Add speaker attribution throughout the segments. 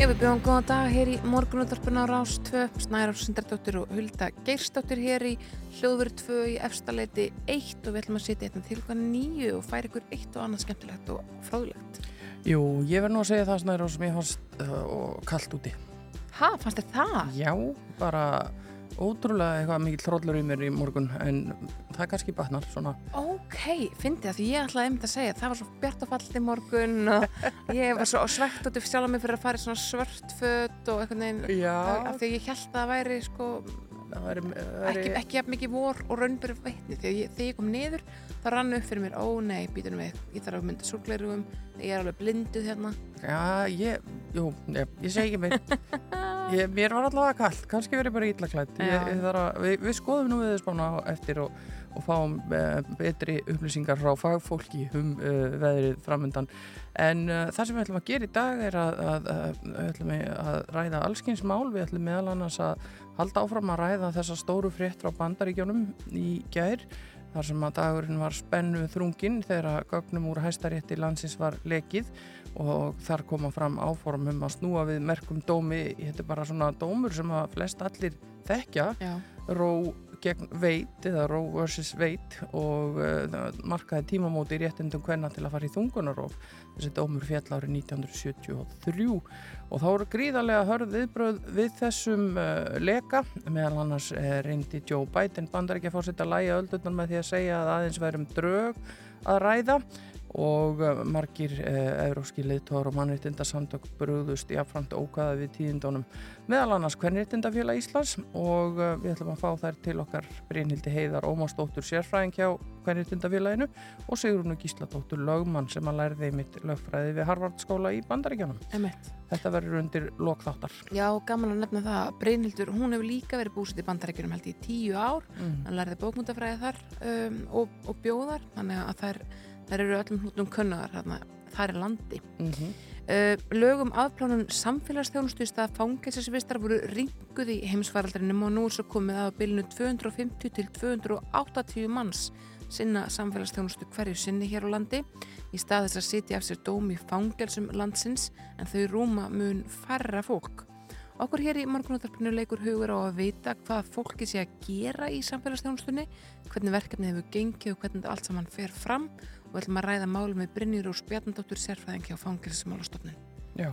Speaker 1: Já, við bjóðum góðan dag hér í morgunúttarpuna á Rás 2, Snæra Sindardóttir og Hulda Geirsdóttir hér í hljóðveru 2 í efstaleiti 1 og við ætlum að sitja hérna til hlugan 9 og færa ykkur eitt og annað skemmtilegt og fráðulegt.
Speaker 2: Jú, ég verð nú að segja það Snæra sem ég fannst uh, kallt úti.
Speaker 1: Ha, fannst þér það?
Speaker 2: Já, bara ótrúlega eitthvað mikill hróllur í mér í morgun en það er kannski batnar svona.
Speaker 1: Ok, fyndi það því ég ætlaði einmitt að segja það var svo bjart og fallt í morgun og ég var svo svegt út af sjálf mig fyrir að fara í svona svört fött og eitthvað af því ég held að það væri sko
Speaker 2: það væri,
Speaker 1: ekki,
Speaker 2: væri
Speaker 1: ekki jafn mikið vor og raunbyrju veitni að ég, þegar ég kom niður þá rann upp fyrir mér, ó nei, býtunum við ég þarf að mynda súrgleirugum, ég er alveg blinduð hérna
Speaker 2: Já, ég, jú, ég, ég segi ekki. Ég, mér var allavega kallt, kannski verið bara illa klætt. Ég,
Speaker 1: Já.
Speaker 2: ég þarf að, við, við skoðum nú við spána á eftir og, og fáum uh, betri upplýsingar frá fagfólki um uh, veðrið framöndan. En uh, það sem við ætlum að gera í dag er að, að, að að ræða allskins mál. Við ætlum meðal annars að halda áfram að ræða þessa stóru frétt frá bandaríkjónum í gær þar sem að dagurinn var spennu þrungin þegar að gögnum úr hæstarétti landsins var lekið og þar koma fram áform um að snúa við merkum dómi, þetta er bara svona dómur sem að flest allir þekkja.
Speaker 1: Já,
Speaker 2: ró gegn veit eða ró versus veit og uh, markaði tímamóti í réttindum hvenna til að fara í þungunarof þessi dómur fjall árið 1973 og þá eru gríðarlega hörð viðbröð við þessum uh, leka. Meðal annars uh, reyndi Joe Biden bandar ekki að sér að læja öldurnar með því að segja að aðeins værum drög að ræða og uh, margir uh, evróski liðtóður og mannréttindasamtök brúðust í afframt ókvæða við tíðindónum meðal annars Kvennréttindafélag Íslands og uh, við ætlum að fá þær til okkar Brynhildi Heiðar Ómarsdóttur sérfræðing hjá Kvennréttindafélaginu og Sigrunu Gísladóttur lögmann sem að lærði mitt lögfræði við Harvard skóla í Bandaríkjónum.
Speaker 1: emitt
Speaker 2: Þetta verður undir lokþáttar.
Speaker 1: Já, gaman að nefna það að Brynhildur, hún hefur líka verið búsið í bandarækjunum held í tíu ár
Speaker 2: Mm.
Speaker 1: hann lærði bókmyndafræði þar um, og, og bjóðar, þannig að þær, þær eru öllum hlutum kunnaðar þarna, þar er landi
Speaker 2: Mm -hmm.
Speaker 1: Uh, lögum afplánun samfélagsþjónustu í stað fangelsisvistar voru ringuð í heimsfaraldrinum og nú er svo komið að á bylunu 250 til 280 manns sinna samfélagsþjónustu hverju sinni hér á landi í stað þess að sitja af sér dóm í fangelsum landsins en þau rúma mun færra fólk. Okkur hér í morgunúttarpinu leikur hugur á að vita hvað fólki sé að gera í samfélagsþjónustunni, hvernig verkefni hefur gengið og hvernig allt saman fer fram og ætlum að ræða málum með Brynjur og Spjarnadóttur sérfræðing hjá fangelsismálastofnun.
Speaker 2: Já,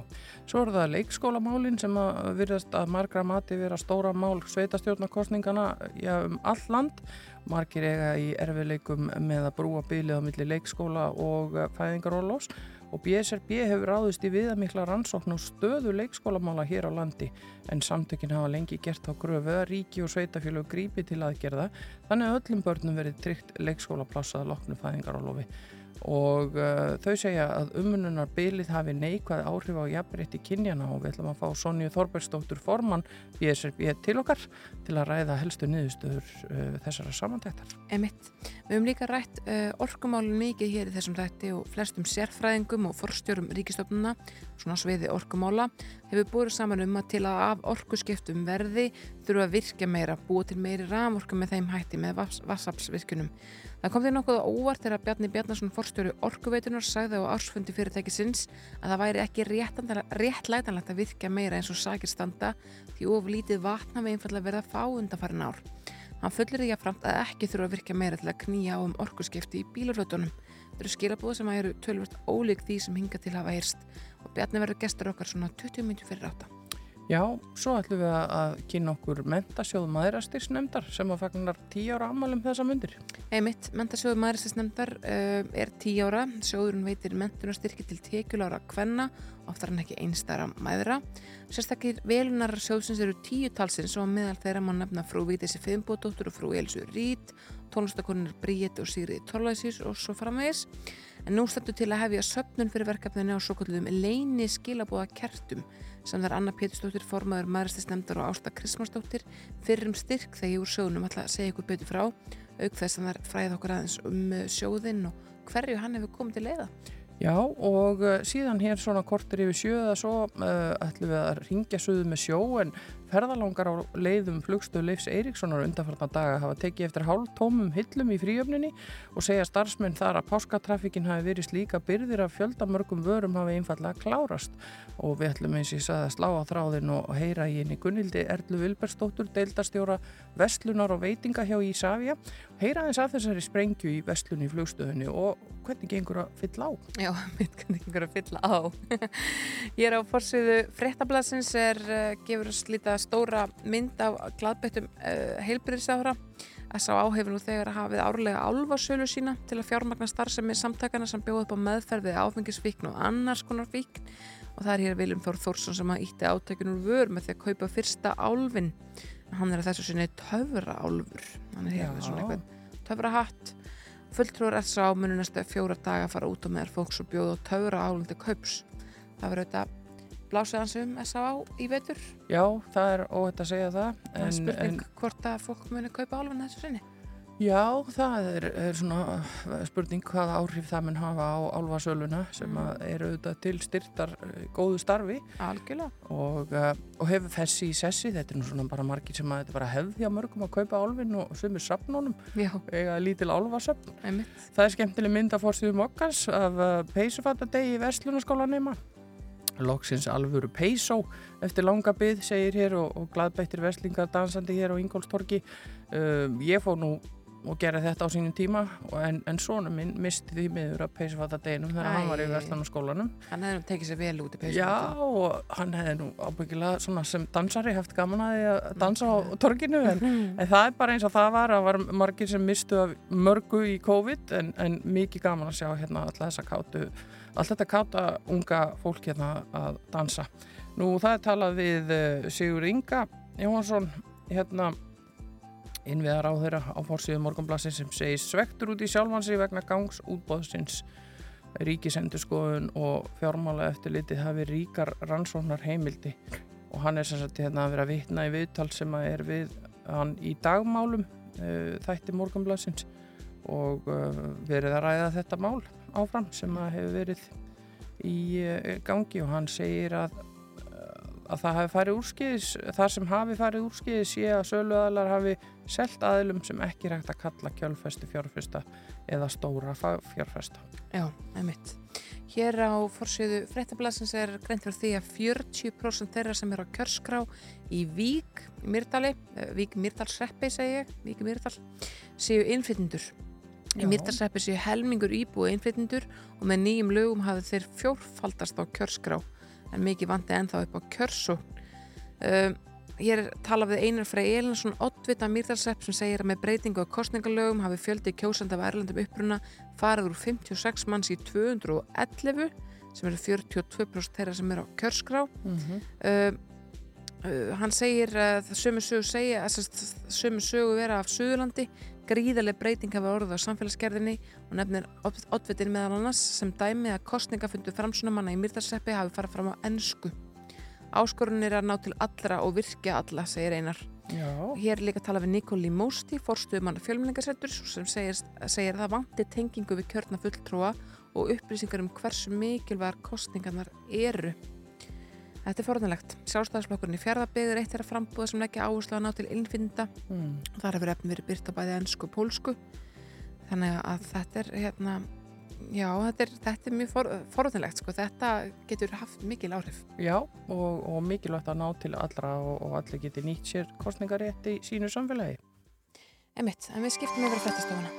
Speaker 2: svo er það leikskólamálin sem að virðast að margra mati vera stóra mál sveitastjórnarkostningana um all land. Margir eiga í erfileikum með að brúa bylið á milli leikskóla og fæðingarólós og BSRB hefur ráðist í viðamikla rannsókn og stöðu leikskólamála hér á landi. En samtökin hafa lengi gert á gröfu að ríki og sveitafélög grípi til aðgerða þannig að öllum börnum verið tryggt leikskólaplásað loknu fæðingarólofi og uh, þau segja að umununar bylið hafi neikvæð áhrif á jafnrétti kynjana og við ætlum að fá Sonju Þorbergsdóttur formann BSRB til okkar til að ræða helstu niðurstöður uh, þessara samantæktar.
Speaker 1: Emitt. Við höfum líka rætt uh, orkumálun mikið hér í þessum rætti og flestum sérfræðingum og forstjórum ríkistofnuna, svona sviði orkumála, hefur búið saman um að til að af orkuskiptum verði þurfa að virkja meira, búa til meiri ramorku með þeim hætti með vassapsvirkunum. Það kom því nokkuð óvart þegar Bjarni Bjarnason forstjóri orkuveitunar sagði á ársfundi fyrirtækisins að það væri ekki réttlætanlegt að virkja meira eins og sakir standa því of lítið vatna við einfallega verða að fá undanfærin ár. Hann fullir því að framt að ekki þurfa að virka meira til að knýja á um orkuskipti í bílarflötunum. Það eru skilabúð sem eru tölvört ólík því sem hinga til hafa heyrst og Bjarni verður gestur okkar svona 20 minnum fyrir átta.
Speaker 2: Já, svo ætlum við að kynna okkur mentasjóð maðurastyrsnefndar sem að fagnar 10 ára ammálum þessa mundir.
Speaker 1: Einmitt, mentasjóðu maðurastyrsnefndar uh, er 10 ára. Sjóðurinn veitir mentunarstyrki til tekjulára kvenna, oftar en ekki einstæra maðura. Sérstakir velunar sjóðsins eru tíu talsins og meðal þeirra má nefna frú Vítissi Finnbóttóttur og frú Elsu Rít tónlistakonir Bríett og Sigriði Torlæsís og svo framvegis. En nú stættu til að hefja söpnun fyrir verkefninu á svo kallum leini skilabóða kertum sem þar Anna Pétursdóttir, formaður maðuristisnemndar og Ásta Krismarsdóttir fyrir um styrk þegar ég úr sjónum ætla að segja ykkur betur frá auk þess að þar fræði okkur aðeins um sjóðinn og hverju hann hefur komið til leiða.
Speaker 2: Já og uh, síðan hér svona kortir yfir sjöða svo uh, ætlum við að ringja suðu með sjó en ferðalangar á leiðum flugstöð Leifs Eiríkssonar undanfarnar daga hafa tekið eftir hálf tómum hillum í fríöfninni og segja starfsmenn þar að páskatrafikin hafi verið slíka byrðir að fjöldamörgum vörum hafi einfallega klárast. Og við ætlum eins og ég sagði að slá á þráðin og heyra í henni Gunnildi Erlu Vilbergsdóttur, deildastjóra Vestlunar og veitinga hjá Ísafja heyra eins af þessari sprengju í Vestlunni flugstöðunni og hvernig gengur að fylla á?
Speaker 1: Já, hvernig gengur að fylla á Að stóra mynd af gladbættum uh, heilbyrðisára S.A.A. hefur nú þegar hafið árlega álfasölu sína til að fjármagna starfsemi samtakana sem bjóð upp á meðferðið áfengisvíkn og annars konar víkn. Og það er hér Viljum Þór Þórsson sem að ítti átökunur vör með því að kaupa fyrsta álfin hann er að þessu sinni töfra álfur hann er hér með svona eitthvað töfra hatt fulltrúar S.A.A. munir næstu fjóra daga að fara út á meðar fólks og bjóða og töfra álfin til kaups. Það verður auðvitað blásið hans um S.A.A. í vetur.
Speaker 2: Já, það er óhætt að segja það
Speaker 1: Það er spurning en, hvort að fólk muni kaupa álfin þessu sinni.
Speaker 2: Já, það er, er svona spurning hvaða áhrif það mun hafa á álfasöluna sem mm. er auðvitað til styrtar góðu starfi.
Speaker 1: Algjörlega.
Speaker 2: Og, og hefur fessi í sessi, þetta er nú svona bara margir sem að þetta bara hefði á mörgum að kaupa álfin og sömur sapnónum, eða lítil álfasöfn. Það er skemmtileg mynd að fórstuðum okkars af peysufattadegi í Vestlunarskólanema Loksins alvöru peysó eftir langa byggð segir hér og, og gladbættir veslingar dansandi hér á Ingólstorki um, ég fór nú og gera þetta á sínum tíma en, en svona minn misti því miður að peysufata deginum þegar hann var í Vestlandarskólanum
Speaker 1: Hann hefði nú tekið sér vel út í
Speaker 2: peysufata Já og hann hefði nú ábyggilega sem dansari haft gaman að að dansa á torginu en, en það er bara eins og það var að var margir sem mistu mörgu í COVID en, en mikið gaman að sjá hérna alltaf þessa kátu allt þetta káta unga fólk hérna að dansa. Nú það er talað við eh, Sigur Inga Jóhansson hérna innviðar á þeirra á fórsíðu morgunblassin sem segir svektur út í sjálfansi vegna gangs útbóðsins ríkisendurskoðun og fjármála eftir litið hafi ríkar rannsóknar heimildi og hann er sem sagt hérna að vera vittna í viðtal sem að er við hann í dagmálum uh, þætti morgunblassins og uh, verið að ræða þetta mál áfram sem að hefur verið í uh, gangi og hann segir að að það hafi farið úrskiðis, þar sem hafi farið úrskiðis sé að söluaðlar hafi selt aðilum sem ekki rægt að kalla kjölfesti fjárfesta eða stóra fjárfesta.
Speaker 1: Já, emitt. Hér á fórsíðu frettablasins er greint fyrir því að 40% þeirra sem er á kjörskrá í Vík, Myrdali, eh, Vík Myrdalsreppi segi ég, Vík Myrdal, séu innflytjendur. Í Myrdalsreppi séu helmingur íbúi innflytjendur og með nýjum lögum hafi þeir fjórfaldast á kjörskrá en mikið vandi ennþá upp á kjörsó um, Hér tala við Einar Frey Elinsson Ottvita Mýrdalsepp sem segir að með breytingu á kostningalögum hafi fjöldi kjósand af Erlandum uppruna farið úr 56 manns í 211 sem eru 42% þeirra sem eru á kjörskrá. Mm -hmm. um, uh, hann segir að uh, sömu sögu segja að sömu sögu vera af Suðurlandi gríðarlega breyting hafa orðið á samfélagsgerðinni og nefnir oddvitin meðal annars sem dæmi að kostningafundu framsunamanna í Mýrdarseppi hafi farið fram á ennsku. Áskorun er að ná til allra og virkja alla, segir einar. Já. Hér líka tala við Nikoli Mósti, forstuðumann fjölmningasettur sem segir, segir að það vanti tengingu við kjörna fulltrúa og upplýsingar um hversu mikilvægar kostningarnar eru. Þetta er forðanlegt. Sjálfstæðisflokkurinn í fjárðabegð er eitt þeirra frambúða sem leggja áherslu að ná til innfinda. Mm. Það hefur efn verið byrt á bæði ennsku og pólsku. Þannig að þetta er, hérna, já, þetta er, þetta er mjög for, forðanlegt. Sko. Þetta getur haft mikil áhrif.
Speaker 2: Já, og, og mikilvægt að ná til allra og, og allir geti nýtt sér kostningarétt í sínu samfélagi.
Speaker 1: Emitt, en við skiptum yfir að fættastofuna.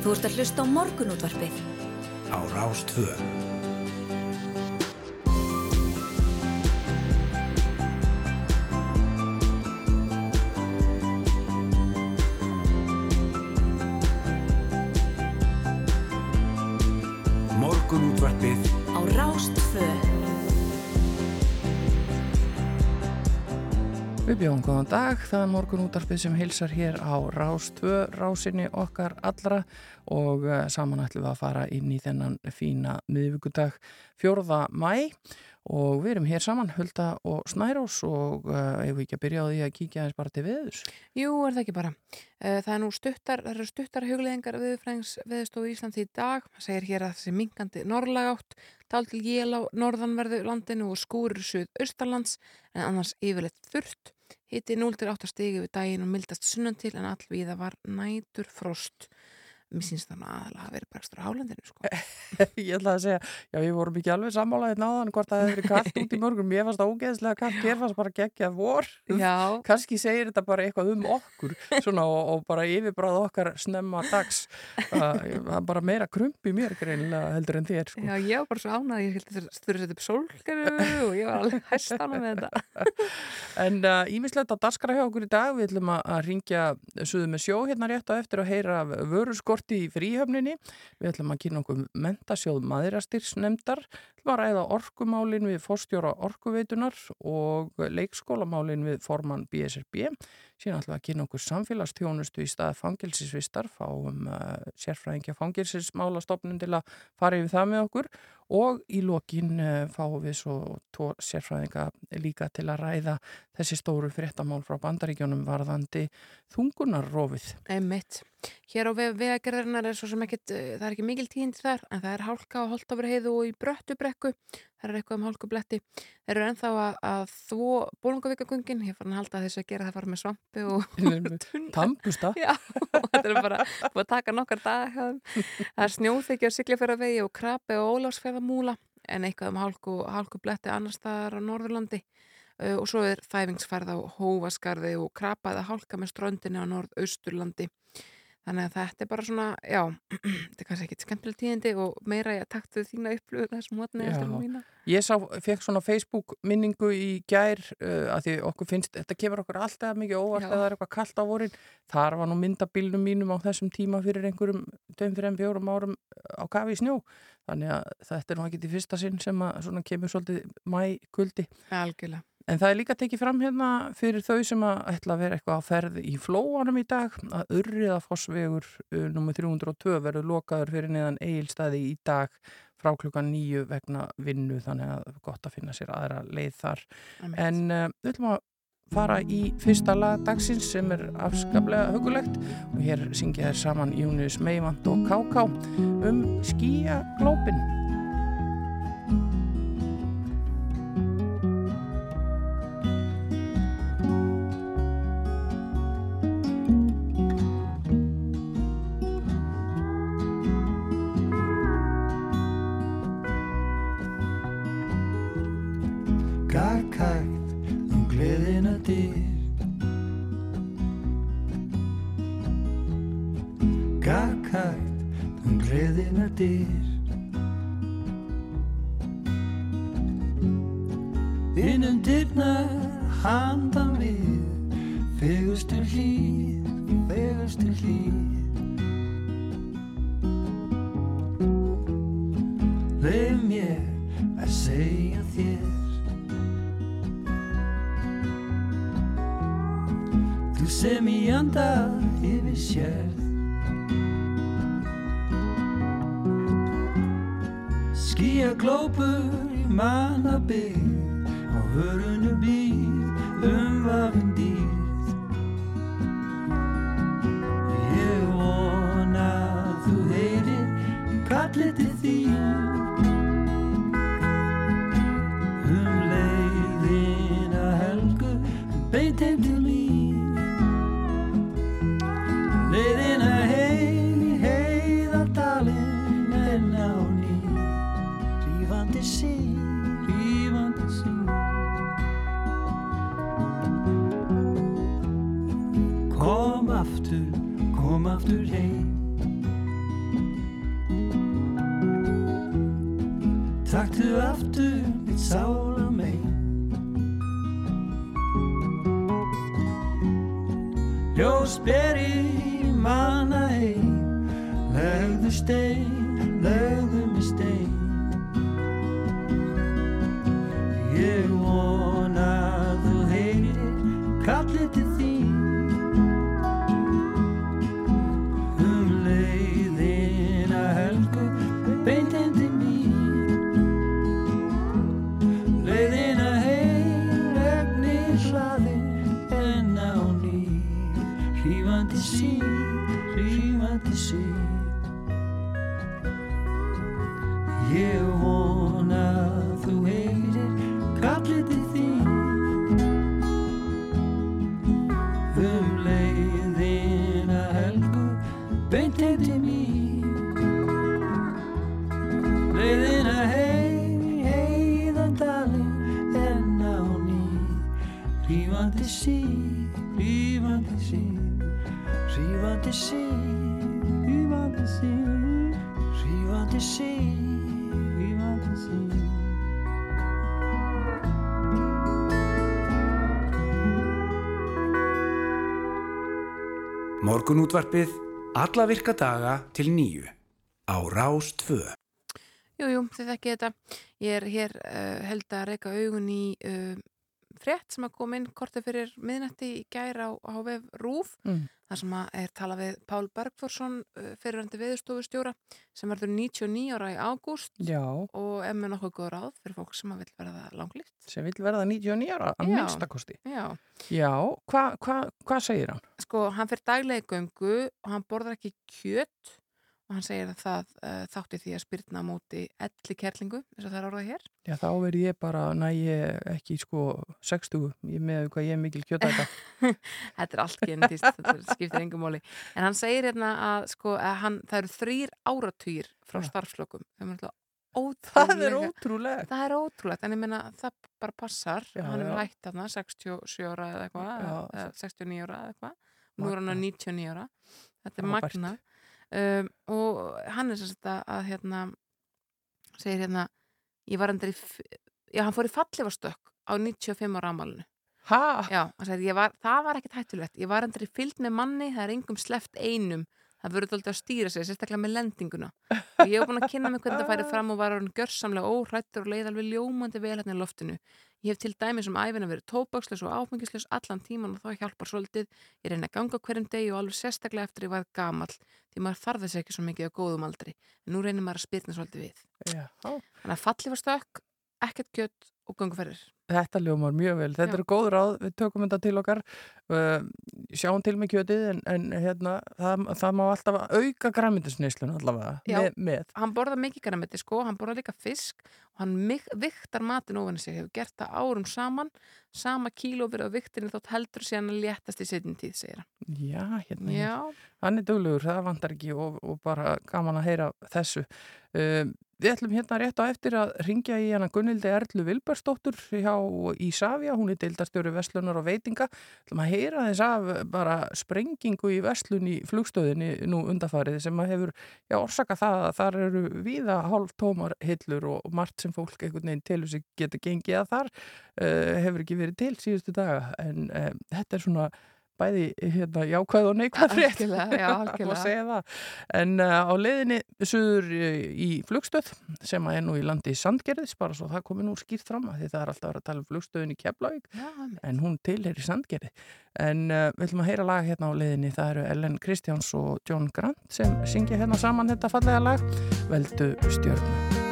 Speaker 3: Þú ert að hlusta á morgunútvarpið.
Speaker 4: Á Rástföð. Morgunútvarpið
Speaker 3: á Rástfö
Speaker 2: Við bjóðum góðan dag, það er morgun útarpið sem heilsar hér á Rás 2, rásinni okkar allra og eh, saman ætlum við að fara inn í þennan fína miðvíkudag 4. mæ og við erum hér saman, Hulda og Snærós og uh, ég vil ekki að byrja á því að kíkja aðeins bara til viðus.
Speaker 1: Jú, er það ekki bara. Uh, það er nú stuttar, það eru stuttar hugleðingar viðfrængs viðstofu Íslands í dag. Það segir hér að þessi mingandi norrlag átt, tal til jél á norðanverðu landinu og skúrir suð austarlands en annars yfirleitt þurft. Hitti 0-8 stigi við daginn og mildast sunnan til en allvíða var nætur frost mér syns það aðalega að vera bækstur á hálendinu sko.
Speaker 2: ég ætla að segja, já við vorum ekki alveg sammálaðið náðan hvort það hefði verið kallt út í mörgum ég fannst það ógeðslega kallt, ég fannst bara geggjað vor. Kannski segir þetta bara eitthvað um okkur svona, og, og bara yfirbráð okkar snemma dags. Það er bara meira krump í mér greinilega heldur en þér sko.
Speaker 1: Já, ég var bara svo ánað ég held að þurfa að setja upp sólgeru og ég var alveg hæst ánað með þetta.
Speaker 2: En ímislegt uh, að daskara hjá okkur í dag. Við ætlum að ringja suðu með sjó hérna rétt á eftir að heyra vörurskor korti í fríhöfninni. Við ætlum að kynna okkur mentasjóð maðurastyrsnemndar, að ræða orkumálin við fórstjóra orkuveitunar og leikskólamálin við formann BSRB. Síðan ætlum við að kynna okkur samfélagstjónustu í stað fangilsisvistar, fáum uh, sérfræðingja fangilsismálastofnum til að fara yfir það með okkur og í lokin uh, fáum við svo tó sérfræðinga líka til að ræða þessi stóru fréttamál frá bandaríkjónum varðandi þungunarrófið.
Speaker 1: Einmitt. Hér á vegagerðarinnar er svo sem ekkit, uh, það er ekki mikil tínd þar en það er hálka á Holtafurheiðu og í Bröttubrekku það er eitthvað um hálkubletti. Þeir eru ennþá að, að þvó bólungavíkagungin, ég fann að halda þess að gera það fara með svampi og
Speaker 2: Tampusta
Speaker 1: og þetta er bara að taka nokkar dag það er snjóþykja á Siglifjörðavegi og Krabi og Ólásfjörðamúla en eitthvað um hálku, hálkubletti annar staðar á Norðurlandi. Uh, og svo er þæfingsfærð á Hóvaskarði og Krabaða hálka með ströndinni á Norðausturlandi Þannig að þetta er bara svona, já, þetta er kannski ekkit skemmtileg tíðindi og meira ég að takta þína upplöðu þessum hótni eftir mína.
Speaker 2: Ég sá, fekk svona Facebook minningu í gær uh, að því okkur finnst, þetta kemur okkur alltaf mikið óvart eða það er eitthvað kallt á vorin. Þar var nú myndabilnum mínum á þessum tíma fyrir einhverjum, dögum fyrir enn fjórum árum á kafi í snjó. Þannig að þetta er nú ekki til fyrsta sinn sem að svona kemur svolítið mæ kuldi.
Speaker 1: Algjörlega.
Speaker 2: En það er líka tekið fram hérna fyrir þau sem að ætla að vera eitthvað á ferð í flóanum í dag að urriða fósvegur nummið 302 verður lokaður fyrir neðan eigilstaði í dag frá klukkan nýju vegna vinnu þannig að gott að finna sér aðra leið þar. En uh, við ætlum að fara í fyrsta lag dagsins sem er afskaplega hugulegt og hér syngja þér saman Június Meivand og Káká um skíaglópin.
Speaker 4: Morgunútvarpið alla virka daga til nýju á Rás 2.
Speaker 1: Jú, jú, þið þekkið þetta. Ég er hér uh, held að reyka augun í uh, frétt sem að koma inn kortið fyrir miðnætti í gæra á, á vef Rúf.
Speaker 2: Mm.
Speaker 1: þar sem að er talað við Pál Bergforsson uh, fyrirvændi viðstofustjóra sem verður 99 ára í ágúst og er með nokkuð góð ráð fyrir fólk sem að vil verða langlýtt.
Speaker 2: sem vil verða 99 ára að minnstakosti.
Speaker 1: Já,
Speaker 2: Já, hvað hva, hva segir hann?
Speaker 1: sko hann fyrir daglega í göngu og hann borðar ekki kjött og hann segir að það uh, þátti því að spyrna móti elli kerlingu, eins og það er orðað hér.
Speaker 2: Já, þá verð ég bara, næ, ég ekki sko 60, ég með hvað ég er mikil kjötæta.
Speaker 1: Þetta er allt genetist, þetta skiptir engum móli. En hann segir hérna að, sko, að hann, það eru þrýr áratugir frá starfslökum. Það er náttúrulega
Speaker 2: Það er
Speaker 1: er ótrúlegt, en ég meina það bara passar.
Speaker 2: Já,
Speaker 1: hann er hægt þarna, 67 ára eða eitthvað,
Speaker 2: Já.
Speaker 1: eða 69 ára eða eitthvað. Nú er hann á
Speaker 2: Magnað.
Speaker 1: 99 ára. Þetta er magna. Um, og hann er sem sagt að, að hérna, segir hérna, ég var endur í, já, hann fór í fallifastökk á 95 ára ámálinu.
Speaker 2: Ha?
Speaker 1: Já, hann ég var, það var ekkert hættulegt. Ég var endur í fylgd með manni, það er engum sleppt einum. Það verður alltaf að stýra sig, sérstaklega með lendinguna. Og ég hef búin að kynna mig hvernig það færi fram og var hann gjörsamlega óhrættur og leið alveg ljómandi vel hérna í loftinu. Ég hef til dæmis um æfina verið tóbaksleis og áfengisleis allan tíman og það hjálpar svolítið. Ég reyna að ganga hverjum degi og alveg sérstaklega eftir ég var gamall því maður þarf þess ekki svo mikið á góðum aldri. En nú reynir maður að spyrna svolítið við.
Speaker 2: Já.
Speaker 1: Þannig að falli var stökk, ekkert kjött og ganguferðir.
Speaker 2: Þetta ljómar mjög vel. Þetta
Speaker 1: Já.
Speaker 2: eru góð ráð, við tökum þetta til okkar, uh, sjáum til með kjötið en, en hérna, það, það má alltaf auka græmyndisneislun allavega
Speaker 1: Já.
Speaker 2: með, með.
Speaker 1: hann borðar mikið græmiti sko, hann borðar líka fisk og hann viktar matin ofan sig, hefur gert það árum saman sama kíló verið á viktinu þótt heldur síðan að léttast í setjum tíð, segir hann.
Speaker 2: Já, hérna,
Speaker 1: Já,
Speaker 2: hann er duglegur, það vantar ekki og, og bara gaman að heyra þessu. Um, við ætlum hérna rétt á eftir að ringja í hana Gunnildi Erlu Vilbersdóttur hjá Ísafja, hún er deildastjóri Vestlunar og veitinga. ætlum að heyra þess af bara sprengingu í Vestlun í flugstöðinni nú undarfarið sem að hefur, já, orsaka það að þar eru víða hálf tómar hillur og margt sem fólk einhvern veginn telur sig geta gengið að þar uh, hefur ekki verið til síðustu daga en um, þetta er svona bæði hérna, jákvæð og neikvæð frétt. En uh, á leiðinni suður uh, í flugstöð sem að er nú í landi Sandgerðis bara svo það komi nú skýrt fram að því það er alltaf að vera að tala um flugstöðin í Keflavík en hún tilheyri Sandgerði. En uh, við ætlum að heyra lag hérna á leiðinni það eru Ellen Kristjáns og John Grant sem syngja hérna saman þetta fallega lag Veldu stjörnu.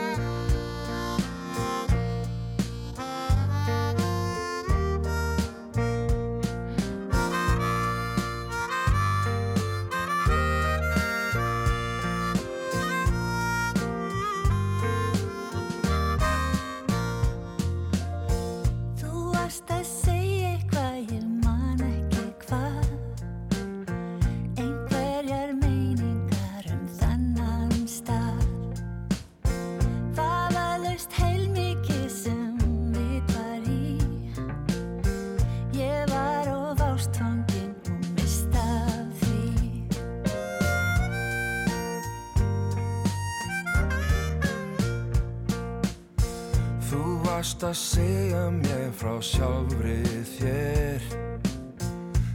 Speaker 5: Varst að segja
Speaker 6: mér frá sjálfri þér.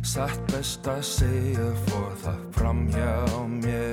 Speaker 6: Satt best að segja fór það fram hjá mér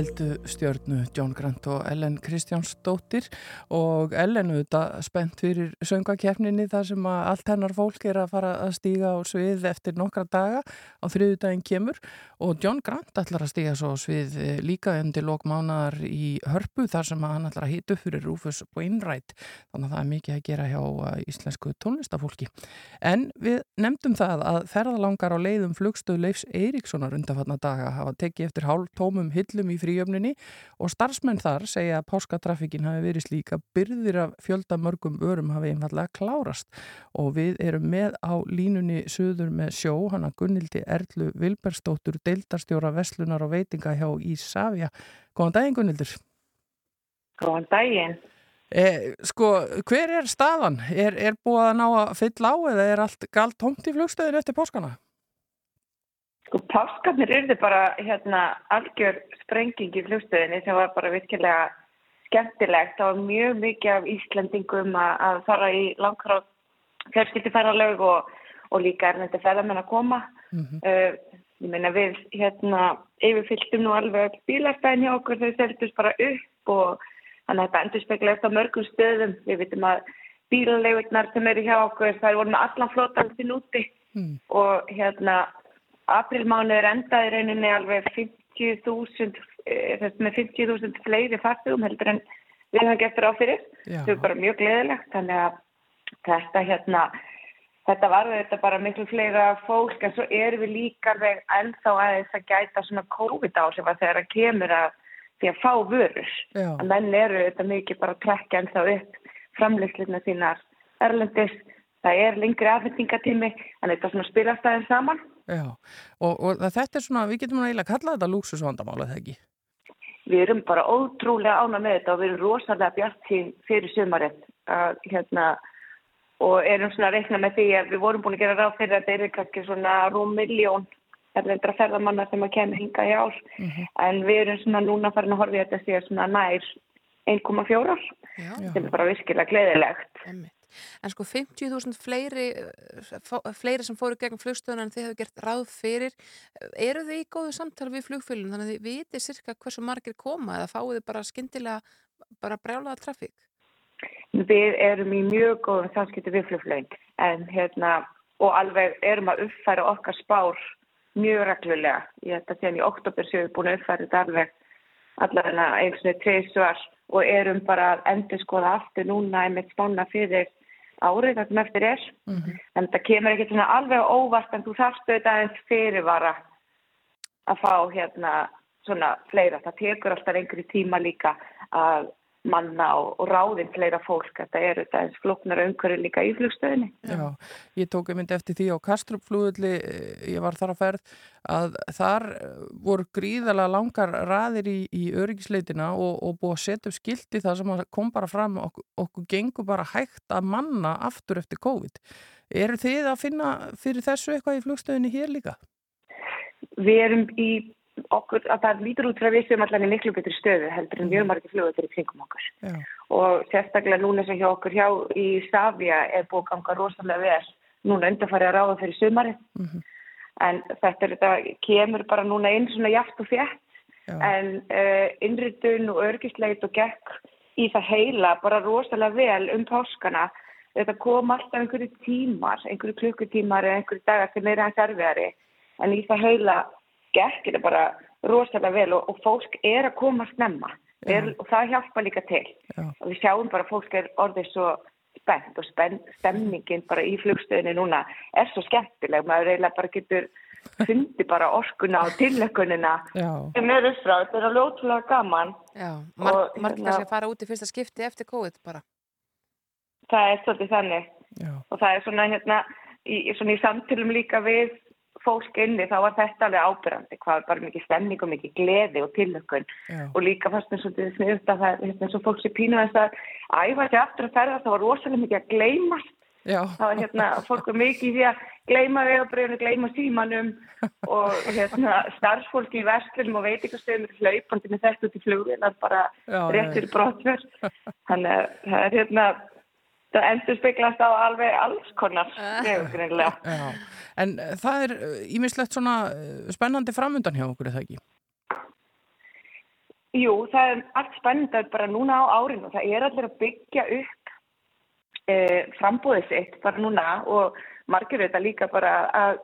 Speaker 5: 12th
Speaker 2: Veldu stjörnu John Grant og Ellen Kristjánsdóttir og Ellen auðvitað spennt fyrir söngakefninni þar sem að allt hennar fólk er að fara að stíga á svið eftir nokkra daga á þriðudaginn kemur og John Grant ætlar að stíga svo svið eh, líka undir lokmánaðar í hörpu þar sem að hann ætlar að hita upp fyrir Rufus Wainwright þannig að það er mikið að gera hjá eh, íslensku tónlistafólki. En við nefndum það að ferðalangar á leiðum flugstöð Leifs Eiríkssonar undanfatna daga hafa tekið eftir hálf tómum hillum í fríöfninni og starfsmenn þar segja að páskatrafikin hafi verið slík að byrðir af fjölda mörgum örum hafi einfallega klárast og við erum með á línunni söður með sjó, hana Gunnildi Erlu Vilbersdóttur, deildarstjóra Veslunar og veitinga hjá Ísafja. Góðan daginn Gunnildur.
Speaker 7: Góðan daginn.
Speaker 2: Eh, sko, hver er staðan? Er, er búið að ná að fylla á eða er allt galt tómt í flugstöðinu eftir páskana?
Speaker 7: Sko páskarnir yrði bara hérna algjör sprenging í flugstöðinni sem var bara virkilega skemmtilegt. Það var mjög mikið af Íslandingum að, fara í langráð fjölskyldufærarlög og, og líka er þetta ferðamenn að koma.
Speaker 2: Mm
Speaker 7: Uh, ég meina við hérna yfirfylltum nú alveg bílastæðin hjá okkur þau seldust bara upp og þannig að þetta endur spekla eftir mörgum stöðum. Við vitum að bílaleigurnar sem eru hjá okkur þær voru með allan flotan til núti
Speaker 2: Mm.
Speaker 7: og hérna aprilmánuður endaði í rauninni alveg 50.000 eh, með 50.000 fleiri farþugum heldur en við höfum gett ráð fyrir. Það er bara mjög gleðilegt þannig að þetta hérna þetta var þetta bara miklu fleira fólk en svo erum við líka ennþá aðeins að gæta svona COVID áhrif að þegar það kemur að því að fá vörur.
Speaker 2: Já.
Speaker 7: Að menn eru þetta mikið bara að trekka ennþá upp framleysluna sínar erlendis. Það er lengri afhendingatími en þetta svona spilast aðeins saman.
Speaker 2: Já, og, og þetta er svona, við getum eiginlega að kalla þetta lúksusvandamála þegar ekki.
Speaker 7: Við erum bara ótrúlega ána með þetta og við erum rosalega bjart fyrir sumarið að, hérna, og erum svona að reikna með því að við vorum búin að gera ráð fyrir að þetta er kannski svona rúm miljón erlendra ferðamanna sem að kemur hinga í ár en við erum svona núna farin að horfa í þetta síðan svona nær 1,4
Speaker 1: Já,
Speaker 7: sem er bara virkilega gleðilegt.
Speaker 1: emmitt. En sko 50.000 fleiri, eh, fá- fleiri sem fóru gegn flugstöðuna en þið hefur gert ráð fyrir. Eru þið í góðu samtali við flugfélun þannig að þið vitið cirka hversu margir koma eða fáið þið bara skyndilega bara brjálaða trafík?
Speaker 7: Við erum í mjög góðum samskipti við flugflögin en hérna og alveg erum að uppfæra okkar spár mjög reglulega. Ég held að síðan í oktober séum við búin að uppfæra þetta alveg allavega eins og tveisvar og erum bara að endur skoða aftur núna einmitt spána fyrir árið þar sem eftir er. En það kemur ekki svona alveg óvart en þú þarfst auðvitað aðeins fyrirvara að fá hérna svona fleira. Það tekur alltaf einhverju tíma líka að manna og, og ráðin fleira fólk. Þetta er auðvitað eins flóknar umhverju líka í flugstöðinni.
Speaker 2: Já, ég tók einmitt eftir því á Kastrupflúðli, ég var þar að ferð, að þar eh, voru gríðalega langar raðir í, í öryggisleitina og, og búið að setja upp skildi það sem kom bara fram okkur, okkur gengur bara hægt að manna aftur eftir COVID. Eru þið að finna fyrir þessu eitthvað í flugstöðinni hér líka?
Speaker 7: Við erum í okkur, að það lítur út frá við sem allan í miklu betri stöðu heldur en erum margir fljóður í kringum okkur.
Speaker 2: Já.
Speaker 7: Og sérstaklega núna sem hjá okkur hjá í Savia er búið að ganga rosalega vel núna undarfæri að ráða fyrir sumari. En þetta er, þetta kemur bara núna inn svona jaft og fjett
Speaker 2: Já.
Speaker 7: en uh, innritun og örgisleit og gekk í það heila bara rosalega vel um páskana. Þetta kom alltaf einhverju tímar, einhverju klukkutímar eða einhverju dagar sem er hans erfiðari en í það heila gekk þetta bara rosalega vel og, og fólk er að koma snemma. Er, og það hjálpa líka til.
Speaker 2: Já.
Speaker 7: og við sjáum bara að fólk er orðið svo spennt og spenn, stemningin bara í flugstöðinu núna er svo skemmtileg. Maður eiginlega bara getur fundi bara orkuna og tillökunina sem er uppfrá, þetta er alveg ótrúlega gaman.
Speaker 1: Já, mar margir kannski að fara út í fyrsta skipti eftir COVID bara.
Speaker 7: það er svolítið þannig.
Speaker 2: Já.
Speaker 7: og það er svona hérna í, svona í samtilum líka við fólk inni þá var þetta alveg ábyrrandi hvað var bara mikið stemning og mikið gleði og tillökun
Speaker 2: Já.
Speaker 7: og líka fannst mér svolítið sniðut að það er hérna, eins og fólk sé pínu þess að æfa sér aftur að ferða það var rosalega mikið að gleymast
Speaker 2: Já.
Speaker 7: það var hérna fólk var mikið í því að gleyma vegabröðinu, gleyma símanum og hérna starfsfólki í verslunum og veitingastöðum eru hlaupandi með þetta út í flugvilar bara
Speaker 2: Já,
Speaker 7: rétt
Speaker 2: já.
Speaker 7: fyrir brotver þannig að það er hérna það endur speglast á alveg alls konar vegagreinlega
Speaker 2: Já. En eh, það er ímislegt svona eh, spennandi framundan hjá okkur, er það ekki?
Speaker 7: Jú, það er allt spennandi bara núna á árinu. Það er allir að byggja upp e, frambúðið sitt bara núna og margir þetta líka bara að,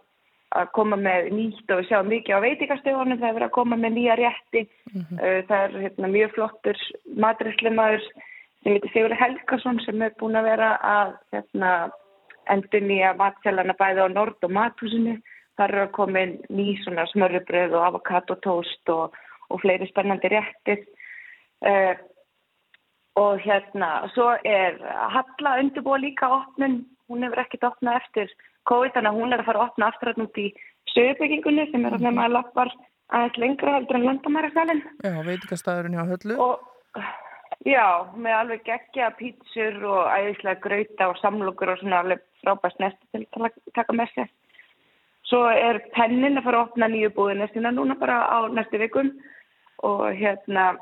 Speaker 7: að koma með nýtt og við sjáum mikið á veitikastöðunum, það er verið að koma með nýja rétti. E, það er hérna, mjög flottur matrislimaður sem heitir Sigur Helgason sem er búin að vera að hérna, endur nýja matselana bæði á Nord og Mathúsinu. Það eru að koma inn ný svona smörrubröð og avokadotóst og, og fleiri spennandi réttir. Uh, og hérna, svo er Halla undirbúa líka opnun. Hún hefur ekkert opnað eftir COVID, þannig að hún er að fara að opna aftur hann út í sögubyggingunni sem er að nefna að lappar aðeins lengra heldur en landamærasalinn.
Speaker 2: Já, veitingastæðurinn hjá Höllu.
Speaker 7: Og já, með alveg geggja pítsur og æðislega grauta og samlokur og svona alveg frábæst næstu til að taka með sér. Svo er pennin að fara að opna nýju búðina sína núna bara á næstu vikum og hérna,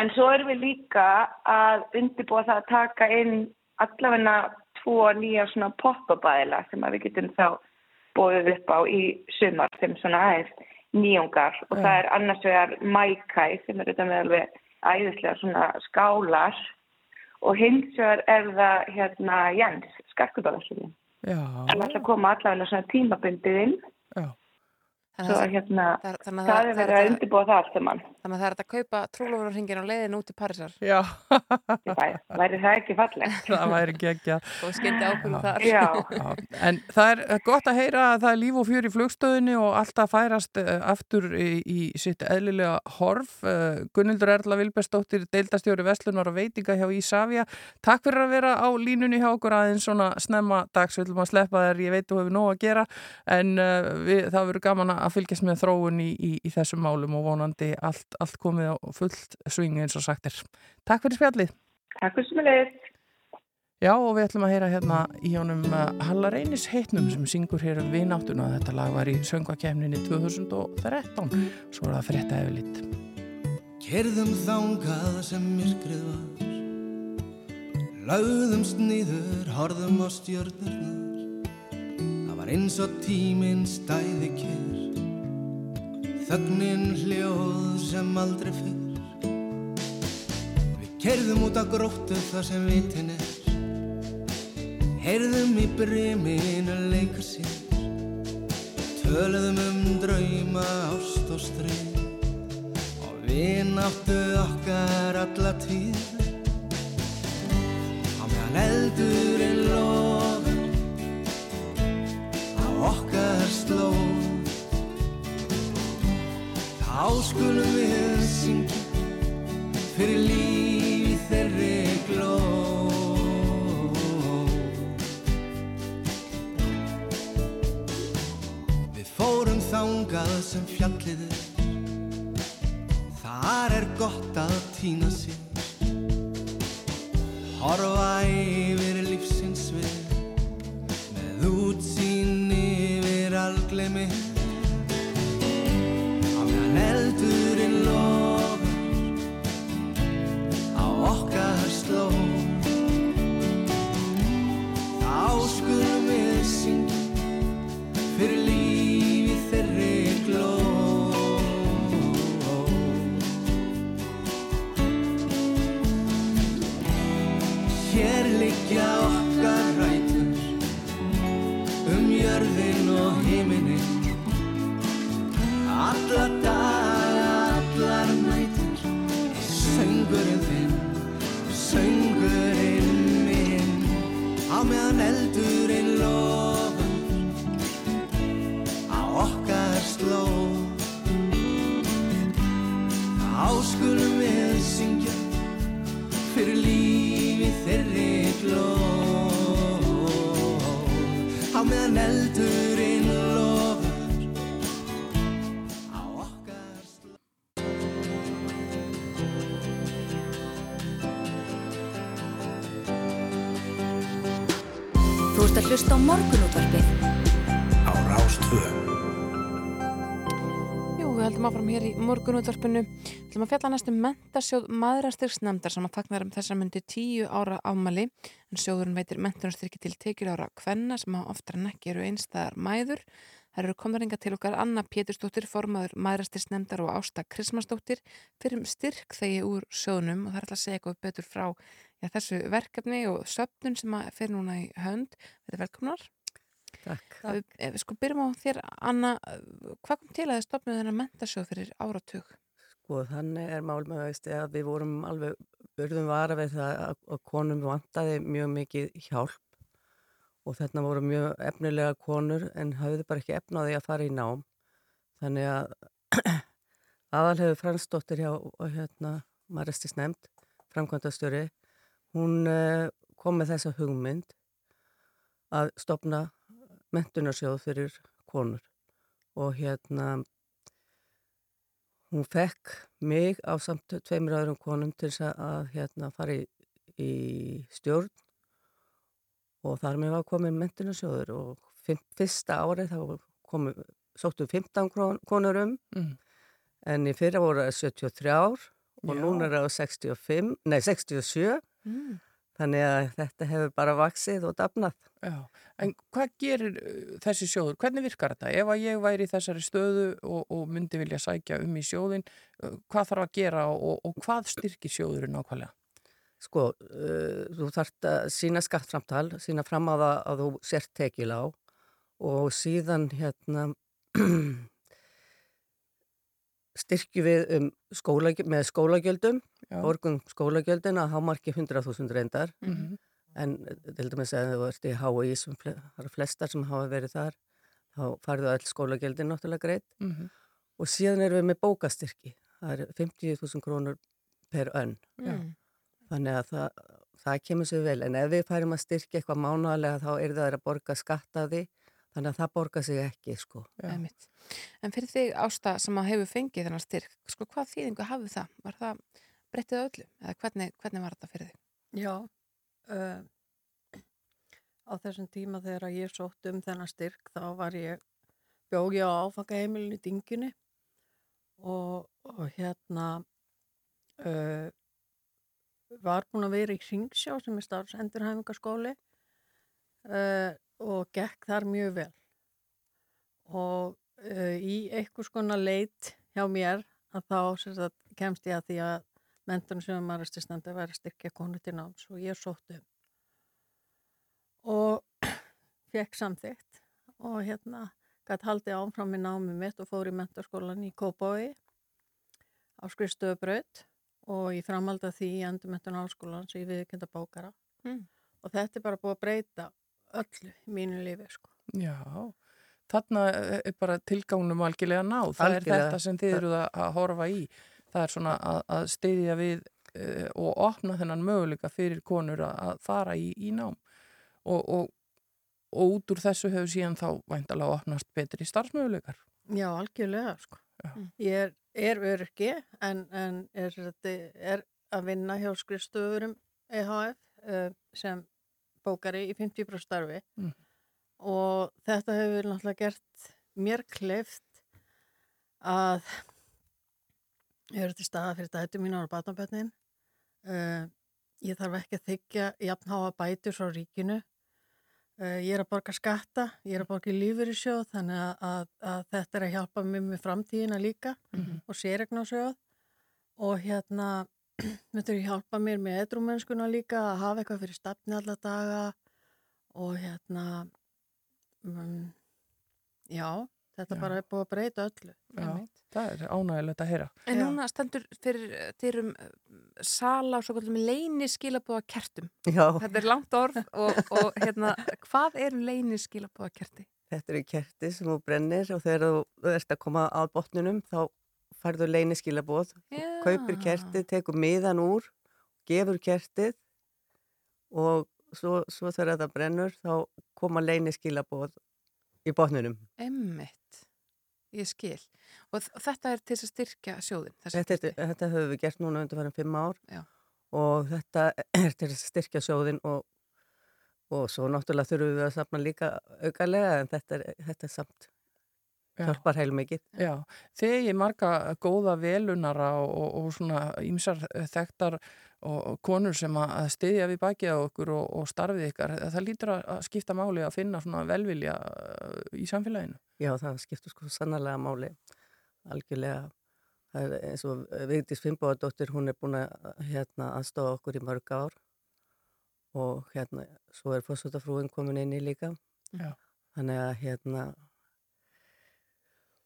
Speaker 7: en svo erum við líka að undirbúa það að taka inn allavegna tvo nýja svona pop-up-bæðila sem við getum þá bóðið upp á í sumar sem svona aðeins nýjungar og það er annars vegar Maikai sem er þetta með alveg æðislega svona skálar og hins vegar er það hérna Jens, skarkudalarsugin
Speaker 2: Já,
Speaker 7: sem ætla að koma allavega svona tímabundið inn.
Speaker 2: Já.
Speaker 1: Þannig
Speaker 7: svo
Speaker 1: að,
Speaker 7: hérna
Speaker 1: það, að,
Speaker 7: það
Speaker 1: það,
Speaker 7: er verið að undirbúa það allt saman
Speaker 1: þannig að það er að kaupa trúlófurarhingin á leiðin út til Parísar
Speaker 2: Já,
Speaker 7: fæ- væri það ekki fallegt
Speaker 2: það væri ekki
Speaker 1: og skyndi ákvörðu þar.
Speaker 7: Já,
Speaker 2: Já, en það er gott að heyra að það er líf og fjör í flugstöðinni og alltaf færast eh, aftur í, í sitt eðlilega horf. Eh, Gunnildur Erla Vilbersdóttir, deildastjóri Veslunar og veitinga hjá Ísafja. Takk fyrir að vera á línunni hjá okkur aðeins svona snemma dags. Við ætlum að sleppa þér, ég veit þú hefur nóg að gera en við, það verður gaman að fylgjast með þróun í, í, í þessum málum og vonandi allt, allt komið á fullt swing eins og sagt er. Takk fyrir spjallið.
Speaker 7: takk fyrir leiðist
Speaker 2: Já og við ætlum að heyra hérna í honum uh, Halla Reynis heitnum sem syngur hér um vináttuna. Þetta lag var í söngvakefninni 2013. Svo er það frétta eftir lit.
Speaker 8: Kerðum þangað sem myrkrið var Laugðumst nýður, horðum á stjörnurnar Það var eins og tíminn stæði kér Þögnin hljóð sem aldrei fyrr. Við kerðum út á gróttu þar sem vitin er. Heyrðum í briminu leika sér. Töluðum um drauma, ást og streið Og Vináttu okkar alla tíð. Á meðan eldurinn lofur Á okkar slóð Þá skulum við syngja Fyrir líf í þeirri glóð Við fórum þangað sem fjallið er. Þar er gott að týna sér. Horfa yfir lífsins við Með útsýn yfir alglemi slóð Þá skulum við syngja Fyrir líf í þeirri glóð Hér liggja okkar rætur um jörðin og heiminin Alla daga, Á meðan eldurinn lofar Á okkar slóð. Þá skulum við syngja fyrir lífi þeirri glóð. Á meðan eldurinn lofar
Speaker 9: Hlusta á morgunútvarpið
Speaker 10: á Rástvö.
Speaker 1: Jú, við heldum áfram hér í morgunútvarpinu. Við ætlum að fjalla næstum mentasjóð maðurastyrksnefndar sem að fagnar um þessar myndi tíu ára ámali en sjóðurinn veitir mentunarstyrki til tekjur ára kvenna sem að oftar en ekki eru einstæðar mæður. Það eru komðaringa til okkar Anna Pétursdóttir, formaður maðurastyrksnefndar og Ásta Krismasdóttir fyrir styrk þegi úr sjóðunum og það er alltaf að segja eitthvað betur frá já, þessu verkefni og söpnun sem að fyrir núna í hönd. Þetta er velkomnar.
Speaker 11: Takk.
Speaker 1: Ef við sko byrjum á þér, Anna, hvað kom til að þið stopnum þennan mentasjóð fyrir áratug?
Speaker 11: Sko þannig er mál með veist að við vorum alveg urðum vara við það að, konum vantaði mjög mikið hjálp og þarna voru mjög efnilega konur en hafðu bara ekki efnaði að fara í nám. Þannig að aðalhefur Fransdóttir hjá hérna, Maristis nefnd, framkvæmdastjóri, hún uh, kom með þessa hugmynd að stopna mentunarsjóð fyrir konur og hérna hún fekk mig á samt tveimur öðrum konum til þess að hérna fara í, í stjórn og þar með var komin mentunarsjóður og fimm, fyrsta árið þá komu, sóttu 15 kron- konur um
Speaker 1: Mm.
Speaker 11: en í fyrra voru það 73 ár og
Speaker 1: Já.
Speaker 11: núna er það 65, nei 67
Speaker 1: Mm.
Speaker 11: þannig að þetta hefur bara vaksið og dafnað.
Speaker 2: Já, en hvað gerir uh, þessi sjóður? Hvernig virkar þetta? Ef að ég væri í þessari stöðu og, og myndi vilja sækja um í sjóðin, uh, hvað þarf að gera og, og hvað styrkir sjóðurinn nákvæmlega?
Speaker 11: Sko, uh, þú þarft að sína skattframtal, sína fram á það að þú sért tekil á og síðan hérna styrkjum við um skóla, með skólagjöldum, borgum skólagjöldin að hámarki 100.000 reyndar.
Speaker 2: Mhm.
Speaker 11: en til dæmis að þú ert í HÍ sem fle, það eru flestar sem hafa verið þar þá farðu öll skólagjöldin náttúrulega greitt
Speaker 2: Mhm.
Speaker 11: og síðan erum við með bókastyrki. Það er 50.000 krónur per önn.
Speaker 1: Mm.
Speaker 11: þannig að það, það kemur sér vel. En ef við færum að styrkja eitthvað mánaðlega þá er það að borga skatt af því þannig að það borga sig ekki sko.
Speaker 1: En fyrir þig Ásta sem að hefur fengið þennan styrk, sko hvað þýðingu hafði það? Var það breyttið öllu? Eða hvernig, hvernig var þetta fyrir þig?
Speaker 12: Já, uh, á þessum tíma þegar ég sótt um þennan styrk þá var ég, bjóð ég á áfangaheimilinu í Dingjunni og, og hérna uh, var búin að vera í Hringsjá sem er starfsendurhæfingaskóli uh, og gekk þar mjög vel. Og uh, í einhvers konar leit hjá mér að þá sem sagt, kemst ég að því að mentunum sem maður er styrstandi að vera að styrkja konu til náms og ég sótt um. Og fekk samþygt og hérna gæti haldið áfram í námi mitt og fór í mentarskólan í Kópái á skrifstöðubraut og í framhald af því í endurmentun áskólans í viðkynda bókara.
Speaker 1: Mm.
Speaker 12: og þetta er bara búið að breyta öllu í mínu lífi sko.
Speaker 2: Já, þarna er bara tilgangnum algjörlega náð. Það
Speaker 11: Algjörlega.
Speaker 2: er þetta sem þið eruð að, að horfa í. Það er svona að, að steyðja við uh, og opna þennan möguleika fyrir konur að, að fara í, í nám. Og, og, og út úr þessu hefur síðan þá væntalega opnast betri starfsmöguleikar.
Speaker 12: Já, algjörlega sko.
Speaker 2: Já.
Speaker 12: Ég er, er öryggi en, en er, er að vinna hjá skrifstöfurum EHF uh, sem bókari í 50% starfi
Speaker 2: Mm.
Speaker 12: og þetta hefur náttúrulega gert mér kleift að ég er til staða fyrir dætu mínu á batnabötnin uh, ég þarf ekki að þykja jafnháa bætur frá ríkinu uh, ég er að borga skatta ég er að borga í lífyrirsjóð þannig að, að, að þetta er að hjálpa mér með framtíðina líka
Speaker 2: Mhm.
Speaker 12: og séregnásjóð og hérna þetta er að hjálpa mér með edrumennskuna líka að hafa eitthvað fyrir stafni alla daga og hérna um, já, þetta
Speaker 2: Já.
Speaker 12: bara er búið að breyta öllu
Speaker 2: Já, það er ánægilegt að heyra.
Speaker 1: En
Speaker 12: Já.
Speaker 1: núna stendur fyrir dyrum eh, sala og svo kallum leini skilabóða kertum.
Speaker 11: Já,
Speaker 1: Þetta er langt orð og, og hérna, hvað eru leini skilabóða kerti?
Speaker 11: þetta eru kerti sem þú brennir og þegar þú ert að koma á botnunum þá færðu leyniskilabóð, kaupir kertið, tekur miðan úr, gefur kertið og svo, svo þegar það brennur þá koma leyniskilabóð í botnunum.
Speaker 1: Emmitt, ég skil. Og þetta er til að styrkja sjóðin.
Speaker 11: Þetta, þetta höfum við gert núna undir farin fimm ár
Speaker 1: Já.
Speaker 11: og þetta er til að styrkja sjóðin og, og svo náttúrulega þurfum við að safna líka aukalega en þetta er, þetta er samt. Hjálpar heil mikið.
Speaker 2: Já, þegar ég marga góða velunara og, og, og svona ímsar þekktar og, konur sem að styðja við bakið á okkur og, og starfið ykkar, það lítur að skipta máli að finna svona velvilja uh, í samfélaginu.
Speaker 11: Já, það skiptur sko sannarlega máli algjörlega. Það er eins og Vigdís Fimboðardóttir, hún er búin að hérna, aðstofa okkur í mörg ár og hérna, svo er fórsvöldafrúin komin inn í líka.
Speaker 2: Já.
Speaker 11: Þannig að hérna,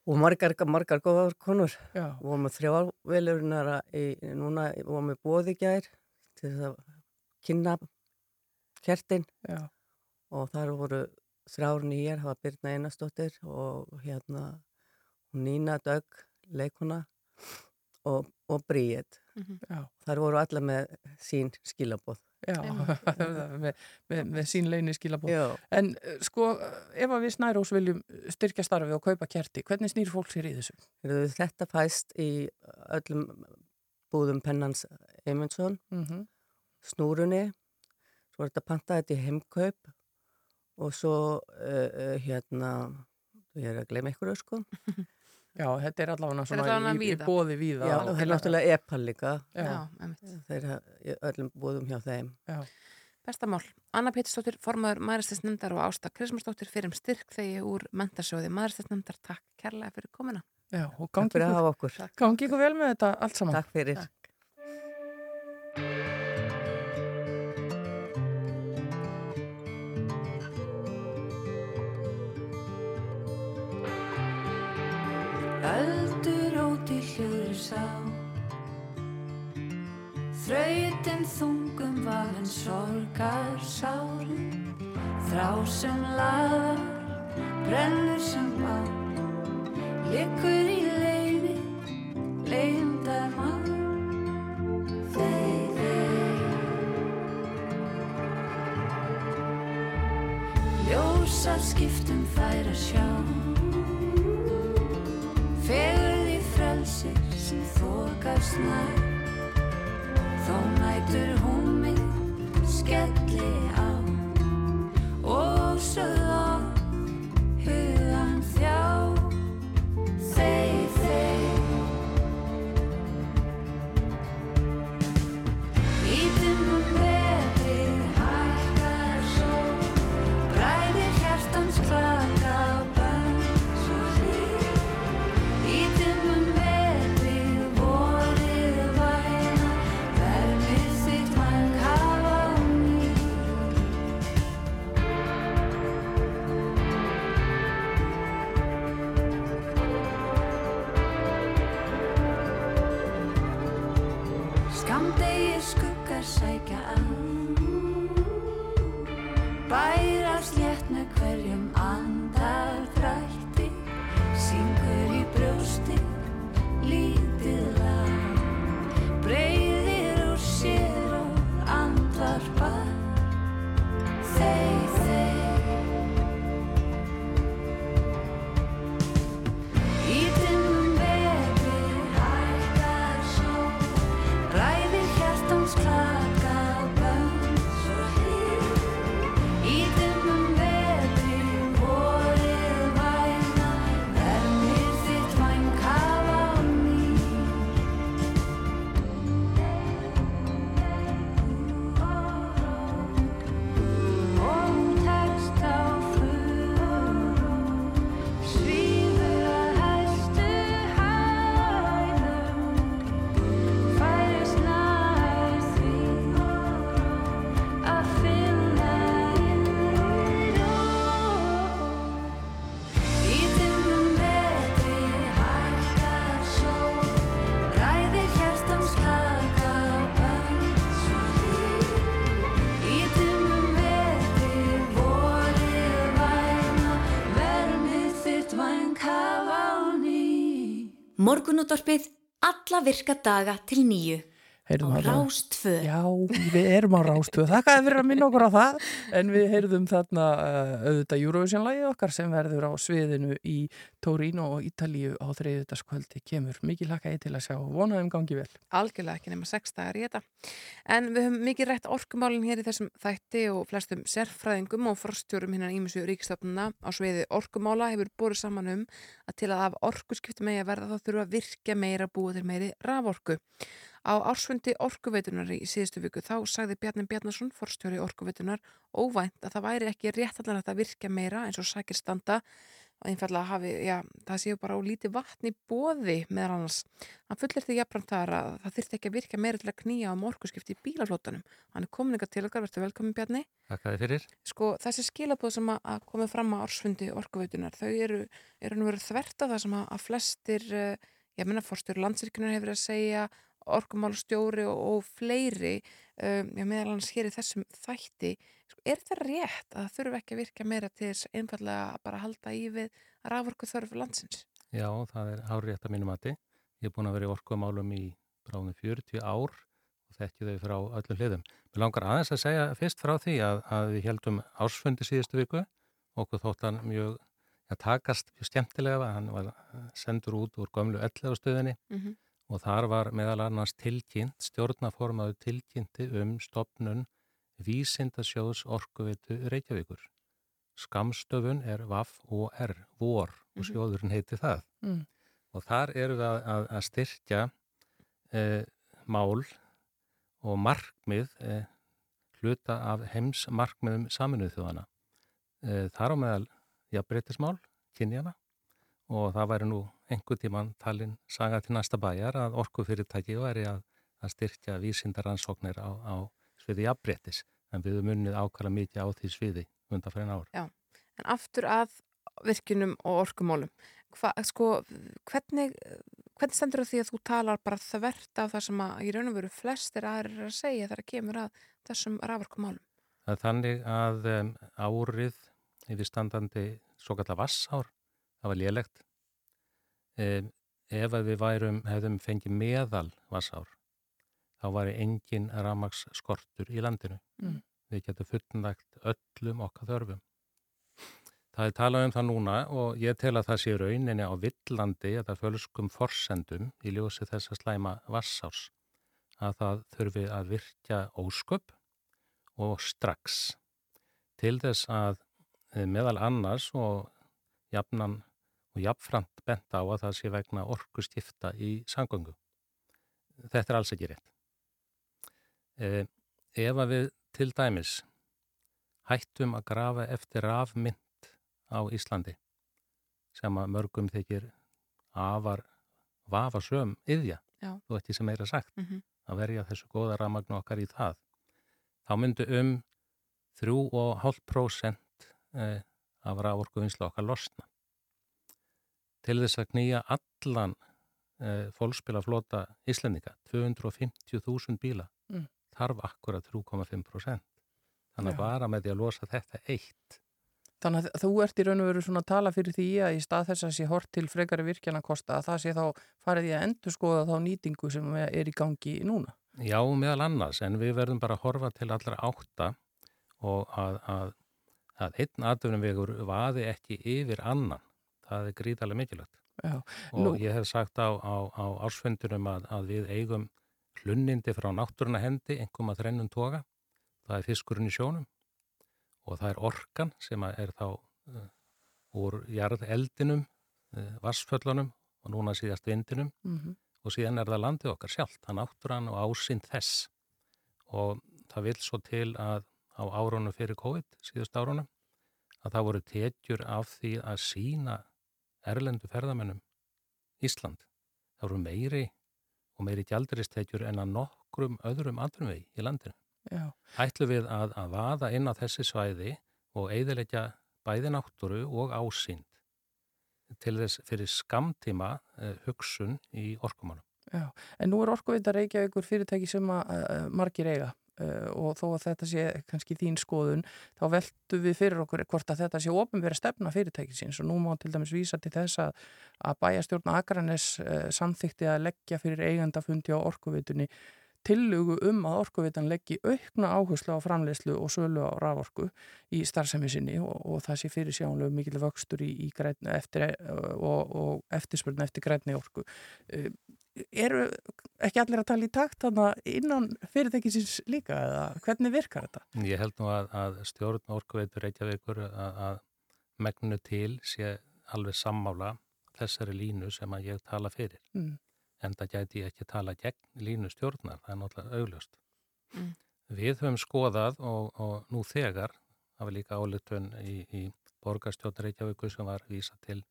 Speaker 11: og margar, margar góðar konur.
Speaker 2: Já.
Speaker 11: Við vorum með þrjá velurinnara í, núna, við vorum með bóði í gær til þess að kynna kertin
Speaker 2: Já.
Speaker 11: og þar voru þrjár nýjar, það var Birna Einarsdóttir og hérna Nína Dögg, leikona og, og Bríet.
Speaker 1: Mhm.
Speaker 2: Já.
Speaker 11: Þar voru alla með sín skilabóð.
Speaker 2: Já, með, með, með sín leini skilabóð.
Speaker 11: Já.
Speaker 2: En uh, sko, ef að við snærós viljum styrkja starfið og kaupa kerti, hvernig snýr fólk sér í þessu?
Speaker 11: Þetta fæst í öllum búðum pennans Eymundsson,
Speaker 2: Mhm.
Speaker 11: snúrunni, svo er þetta pantað þetta í heimkaup og svo uh, uh, hérna, ég er að gleyma ykkur sko.
Speaker 2: Já, þetta er allavega
Speaker 1: er
Speaker 2: svona
Speaker 1: allavega
Speaker 2: í, í
Speaker 1: víða.
Speaker 2: bóði víða.
Speaker 11: Já, það er náttúrulega epal líka.
Speaker 2: Já.
Speaker 11: Þeir hafa í öllum búðum hjá þeim.
Speaker 2: Já.
Speaker 1: Besta mál. Anna Pétursdóttir, formaður Maðurstæðsnefndar og Ásta Krismarsdóttir fyrir um styrk þegi úr mentarsjóði Maðurstæðsnefndar. Takk kærlega fyrir komuna.
Speaker 2: Já, og
Speaker 11: Takk
Speaker 2: gangi ykkur,
Speaker 11: hafa okkur.
Speaker 2: gangi ykkur vel með þetta allt saman.
Speaker 11: Takk fyrir.
Speaker 5: Öldur Þrautin þungum vafinn sorgar sárum Þrá sem laðar, brennur sem á Liggur í leini, leindar mann Þeir, þeir Ljósar skiptum fær að sjá. Fegurð í frelsir sem þokast nær Þó nætur hún mig skelli á. Og sögð
Speaker 3: Morgunútvarpið alla virka daga til nýju.
Speaker 2: Heyrðum
Speaker 3: Á Rástvö.
Speaker 2: Já, við erum á Rástvö. Þakkaði fyrir að minna okkur á það. En við heyrðum þarna uh, auðvitað Eurovision-lægið okkar sem verður á sviðinu í Torino og Ítalíu á þriðutaskvöldi kemur. Mikið hlakkaði til að sjá og vonaðum gangi vel.
Speaker 1: Algjörlega ekki nema sex dagar í þetta. En við höfum mikið rætt orkumálinn hér í þessum þætti og flestum sérfræðingum og forstjórum hinnan ímessu ríkstofnuna á sviði orkumála hefur borið saman um að til að af orkuskiptum megi að verða þá þurfa að virka meira búið til meiri raforku. Á ársfundi orkuveitunar í síðustu viku þá sagði Bjarni Bjarnason, forstjóri orkuveitunar, óvænt að það væri ekki rétt allan að virka meira eins og sækir standa og einfallega hafi, já, það séu bara á lítið vatn í bóði meðal annars. Hann fullir því jafnframt þar að það þyrfti ekki að virka meira til að knýja á morguskipti í bílaflótanum. Hann er komin ykkar til okkar, verður velkomin Bjarni.
Speaker 13: Takk að þið fyrir.
Speaker 1: Sko, þessi skilabóð sem að- komið fram á ársfundi orkuveitunar, þau eru, eru nú verið þvert af það sem að, flestir, uh, ég menna fórstur landsirkjunar hefur að segja, orkumálstjóri og, og fleiri, um, já meðal annars hér í þessum þætti, sko, er þetta rétt að það þurfi ekki að virka meira til þess einfallega að bara halda í við raforku þörfu landsins?
Speaker 13: Já, það er árétt að mínum mati. Ég er búin að vera í orkumálum í bráðum 40 ár og þekki þau frá öllum hliðum. Mér langar aðeins að segja fyrst frá því að, að við heldum ársfundi síðustu viku okkur þótt hann mjög að takast mjög skemmtilega hann var sendur út úr gömlu 11 stöðinni
Speaker 1: Mhm.
Speaker 13: Og þar var meðal annars tilkynnt, stjórnaformaðu tilkynnti um stopnun Vísindasjóðs orkuveitu Reykjavíkur. Skamstöfun er VAF og R, VOR og
Speaker 2: Mhm.
Speaker 13: sjóðurinn heiti það.
Speaker 2: Mm.
Speaker 13: Og þar eru við að, að, að styrkja eh, mál og markmið eh, hluta af heims markmiðum saminuð þjóðana. Eh, þar á meðal jafnbreytismál, kynjana og það væri nú einhver tíman talin saga til næsta bæjar að orkufyrirtæki væri að, að styrkja vísindaransóknir á, á sviði jafnbreytis en við höfum unnið ákvæmlega mikið á því sviði undan fyrir ár.
Speaker 1: Já, en aftur að virkinum og orkumálum. Hva, sko, hvernig, hvernig stendur það því að þú talar bara þvert af það sem að í raun og veru flestir aðrir eru að segja þegar kemur að þessum raforkumálum?
Speaker 13: Það er þannig að um, árið yfirstandandi svo kallar vassár, það var lélegt. Ef að við værum, hefðum fengið meðal vassár, þá var engin ramags skortur í landinu.
Speaker 2: Mm.
Speaker 13: Við getum fullnægt öllum okkar þörfum. Það er talað um það núna og ég tel að það sé rauninni á villandi eða fölskum forsendum í ljósi þess að slæma vassárs að það þurfi að virkja ósköp og strax til þess að eh, meðal annars og jafnan og jafnframt bent á að það sé vegna orku stifta í sangöngu. Þetta er alls ekki rétt. Eh, ef að við til dæmis hættum að grafa eftir rafmynd á Íslandi sem að mörgum þykir afar vafasöm yðja,
Speaker 1: Já.
Speaker 13: þú ekki sem meira sagt
Speaker 1: Mhm.
Speaker 13: að verja þessu góða rafmagnu okkar í það þá myndu um 3,5% eh, af raforkuvinnslu okkar losna til þess að knýja allan eh, fólkspilaflota Íslendinga 250.000 bíla
Speaker 2: Mm.
Speaker 13: þarf akkurat 3,5% þannig að bara með því að losa þetta eitt
Speaker 2: Þannig að þú ert í raun og veru svona að tala fyrir því að í stað þess að sé hort til frekari virkjana kosta að það sé þá farið í að endur skoða þá nýtingu sem er í gangi núna.
Speaker 13: Já, meðal annars, en við verðum bara að horfa til allra átta og að, að, að einn atvinnum vegur vaði ekki yfir annan. Það er gríðarlega mikilvægt.
Speaker 2: Já,
Speaker 13: Og
Speaker 2: nú-
Speaker 13: ég hef sagt á, á, á ársfundunum að, að við eigum hlunnindi frá náttúruna hendi, einhverjum að þrennum toga. Það er fiskurinn í sjónum og það er orkan sem er þá uh, úr jarðeldinum, uh, vassföllunum og núna síðast vindinum
Speaker 2: Mhm.
Speaker 13: og síðan er það landið okkar sjálft, það náttúran og ásinn þess og það vil svo til að á árunum fyrir COVID, síðust árunum að það voru tekjur af því að sína erlendu ferðamennum Ísland. Það voru meiri og meiri gjalduristekjur en að nokkrum öðrum andrumvegi í landinu.
Speaker 2: Já.
Speaker 13: Ætlu við að, að vaða inn á þessi svæði og eiðilegja bæði náttúru og ásýnd til þess fyrir skamtíma uh, hugsun í orkumálum.
Speaker 2: Já, en nú er Orkuveita Reykjavíkur fyrirtæki sem að uh, margir eiga og þó að þetta sé kannski þín skoðun, þá veldu við fyrir okkur hvort að þetta sé ofinverið stefna fyrirtækisins og nú má til dæmis vísa til þess að, að bæjastjórn Akranes uh, samþykti að leggja fyrir eigandafundi á orkuvitunni tillugu um að orkuvitan leggji aukna áherslu á framleyslu og sölu á raforku í starfsemi sinni og, og það sé fyrir sjánlega mikil vöxtur í, í grætni eftir og, og eftirspurnu eftir grætni orku. Uh, eru ekki allir að tala í takt þannig innan fyrirtækisins líka eða hvernig virkar þetta?
Speaker 13: Ég held nú að, að stjórn orkuveitur Reykjavíkur að, að megnu til sé alveg sammála þessari línu sem að ég tala fyrir. Mm en það gæti ég ekki tala gegn línu stjórnar, það er náttúrulega augljóst. Mm. Við höfum skoðað og, og nú þegar, það var líka álitun í, í borgarstjórnar Reykjavíku sem var vísa til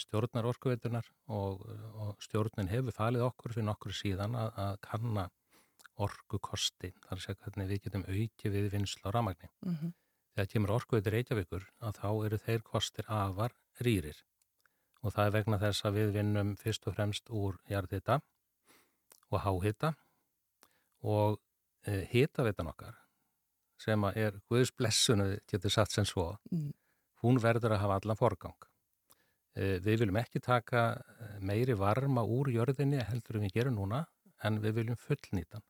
Speaker 13: stjórnar orkuveitunar og, og stjórnin hefur falið okkur fyrir okkur síðan að, að kanna orkukosti, þar sé hvernig við getum auki við vinslu á ramagni. Mm -hmm. Þegar kemur orkuveitur Reykjavíkur að þá eru þeir kostir afar rýrir og það er vegna þess að við vinnum fyrst og fremst úr jarðhita og háhita og e, hitavitan okkar sem er Guðs blessunu getur satt sem svo mm. hún verður að hafa allan forgang við viljum ekki taka e, meiri varma úr jörðinni heldur við gerum núna en við viljum fullnýta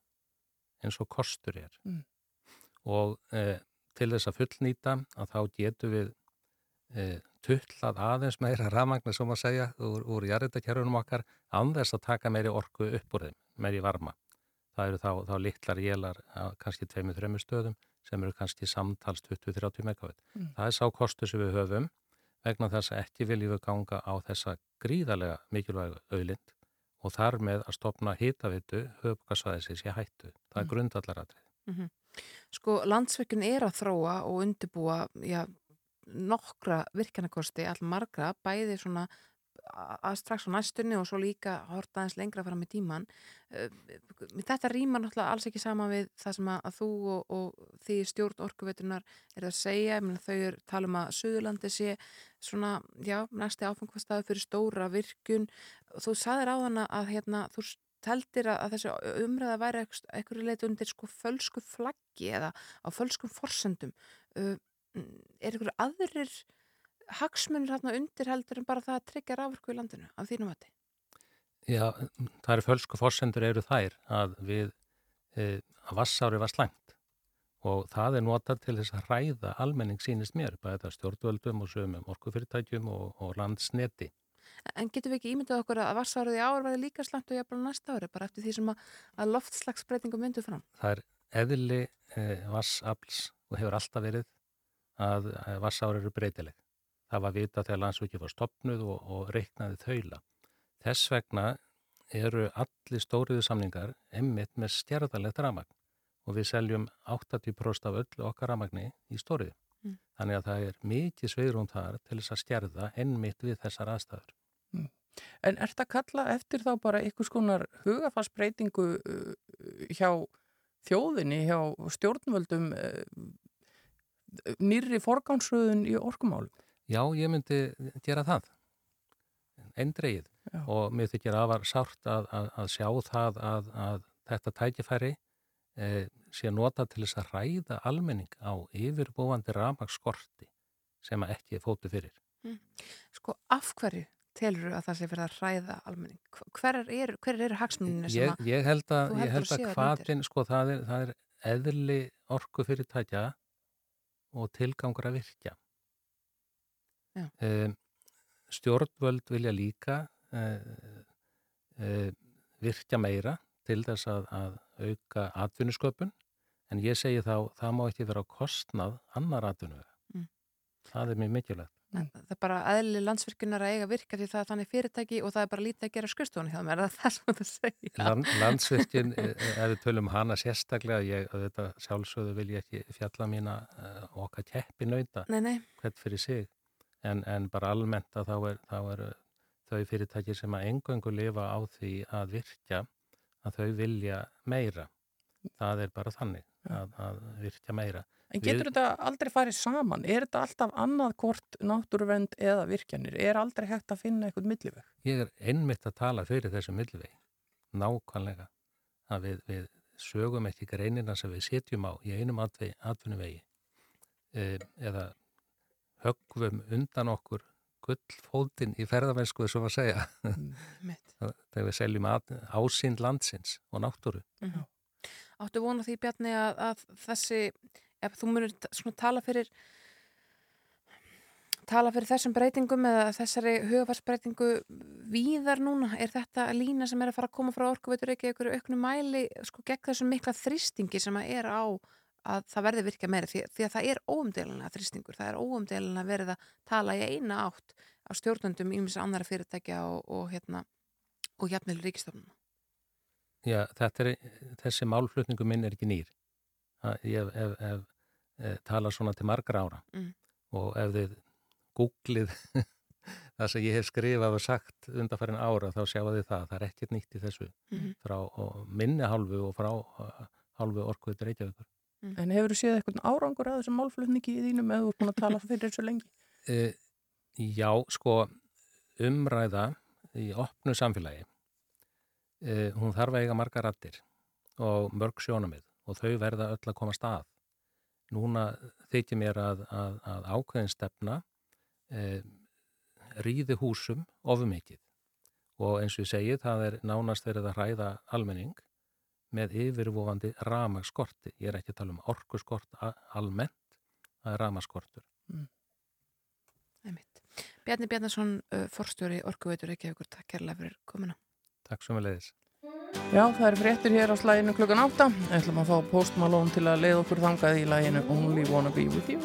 Speaker 13: eins og kostur er mm. og e, til þess að fullnýta að þá getur við e, tullað aðeins meira rafmagna sem að segja úr, úr jarðitakerfunum okkar anðess að taka meiri orku upp úr þeim, meiri varma. Það eru þá, þá litlar jélar kannski tveimur, þreimur stöðum sem eru kannski samtals 20-30 megawatt. Mm. Það er sá kostu sem við höfum vegna þess að ekki viljum við ganga á þessa gríðarlega mikilvægu auðlind og þar með að stopna hýtavitu höfbúkarsvæðisins í hættu. Það er mm. grundallaratrið.
Speaker 1: Mm -hmm. Sko landsveikun er að þróa og undirbúa já, nokkra virkjanakosti, all margra, bæði svona að strax á næstunni og svo líka horta aðeins lengra fram í tíman eh, þetta rýmar náttúrulega alls ekki sama við það sem að þú og, og því stjórn orkuveitunar er að segja. Þau er tala um að Suðurlandi sé svona, já, næsti áfengvastaðu fyrir stóra virkun þú saðir á hana að hérna, þú teldir að, þessi umræða væri eitthvað leitt undir sko fölsku flaggi eða á fölskum forsendum. Er ykkur aðrir hagsmunir hérna undir heldur en bara það að tryggja rávorku í landinu af þínum vati?
Speaker 13: Já, það eru fölsku fórsendur eru þær að við e, að vassári var slæmt og það er notað til þess að ræða almenning sínist mér, bæða stjórnvöldum og sögum orkufyrirtækjum og, og landsneti.
Speaker 1: En getur við ekki ímyndað okkur að vassárið í ár verði líka slæmt og jafnvel næsta ári, bara eftir því sem að, að loftslagsbreytingum myndu fram?
Speaker 13: Það er eðli e, vassafls og hefur alltaf verið að vassár eru breytileg. Það var vita þegar landsvöki var stopnuð og, og reiknaði þaula. Þess vegna eru allir stóriðu samlingar emmitt með stjærðalegt ramagn og við seljum 80% af öllu okkar ramagni í stóriðu. Mm. Þannig að það er mikið sveirum þar til þess að stjærða emmitt við þessar aðstæður.
Speaker 2: Mm. En ert að kalla eftir þá bara einhvers konar hugafarsbreytingu uh, hjá þjóðinni, hjá stjórnvöldum uh, nýri forgánsröðun í orkumálum?
Speaker 13: Já, ég myndi gera það eindreið og mér þykir að var sárt að, að, að sjá það að, að þetta tækifæri e, sé nota til þess að ræða almenning á yfirbúandi ramagskorti sem ekki fótu fyrir. Mm.
Speaker 1: Sko, af hverju telur að það sé fyrir að ræða almenning? Hver eru er, er hagsmuninu sem
Speaker 13: ég, ég held að, ég held að hvaðin, sko, það er, það er eðli orku fyrirtækja og tilgangur að virkja. Um, stjórnvöld vilja líka uh, uh, virkja meira til þess að, að auka atvinnusköpun en ég segi þá það má ekki vera á kostnað annar atvinnuða. Mm. Það er mjög mikilvægt.
Speaker 1: Mm. Það er bara aðli landsvirkunar að eiga virka því það er þannig fyrirtæki og það er bara lítið að gera skurstóni hjá mér, það er það sem það segja.
Speaker 13: Land, landsvirkun, e, e, ef við tölum hana sérstaklega, ég, þetta sjálfsögðu vil ég ekki fjalla mína uh, okkar keppi nauta, hvert fyrir sig, en, en bara almennt að þá er, þá er þau fyrirtæki sem að engöngu lifa á því að virkja, að þau vilja meira. Það er bara þannig að, að virkja meira.
Speaker 2: En getur Við... þetta aldrei farið saman? Er þetta alltaf annað hvort náttúruvend eða virkjanir? Er aldrei hægt að finna eitthvað milliveg?
Speaker 13: Ég er einmitt að tala fyrir þessu milliveg, nákvæmlega, að við, við sögum ekki greinina sem við setjum á í einum atvinnuvegi e, eða högvum undan okkur gullfóldin í ferðarmennsku sem að segja. Mm, þegar við seljum ásýnd landsins og náttúru. Mm -hmm.
Speaker 1: Áttu vona því Bjarni að, að þessi, ef þú munir tala fyrir tala fyrir þessum breytingum eða þessari hugafarsbreytingu víðar núna, er þetta lína sem er að fara að koma frá orkuveitur ekki ykkur auknu mæli sko gegn þessum mikla þrýstingi sem að er á að það verði virkja meira því, því að það er óumdelinlega þrýstingur, það er óumdelinlega verið að tala í eina átt á stjórnundum ímins annara fyrirtækja og, og hérna og hjarnil ríkistofnuna.
Speaker 13: Já, þetta er, þessi málflutningu minn er ekki nýr. Ég hef, hef, hef talað svona til margra ára mm. og ef þið googlið það sem ég hef skrifað og sagt undanfærin ára þá sjáu þið það, það er ekkert nýtt í þessu mm -hmm. frá minni hálfu og frá hálfu orkuður reykjavíkur.
Speaker 14: Mm. En hefur þú séð eitthvað árangur að þessum málflutningi í þínum eða þú er búin að tala fyrir þessu lengi?
Speaker 13: E, já, sko umræða í opnu samfélagi e, hún þarf að eiga marga rattir og mörg sjónamið og þau verða öll að koma stað. Núna þykir mér að, að, að ákveðin stefna e, rýði húsum ofum ekkið og eins og ég segi það er nánast verið að hræða almenning með yfirvofandi ramaskorti. Ég er ekki að tala um orkuskort almennt, það er ramaskortur. Mm.
Speaker 1: Bjarni Bjarnason, forstjóri Orkuveitur Reykjavíkur, takk kærlega fyrir komina.
Speaker 13: Takk svo með leiðis.
Speaker 14: Já, það er fréttur hér á slæginu klukkan 8. Við ætlum að fá postmalón til að leiða okkur þangað í læginu Only Wanna Be With You.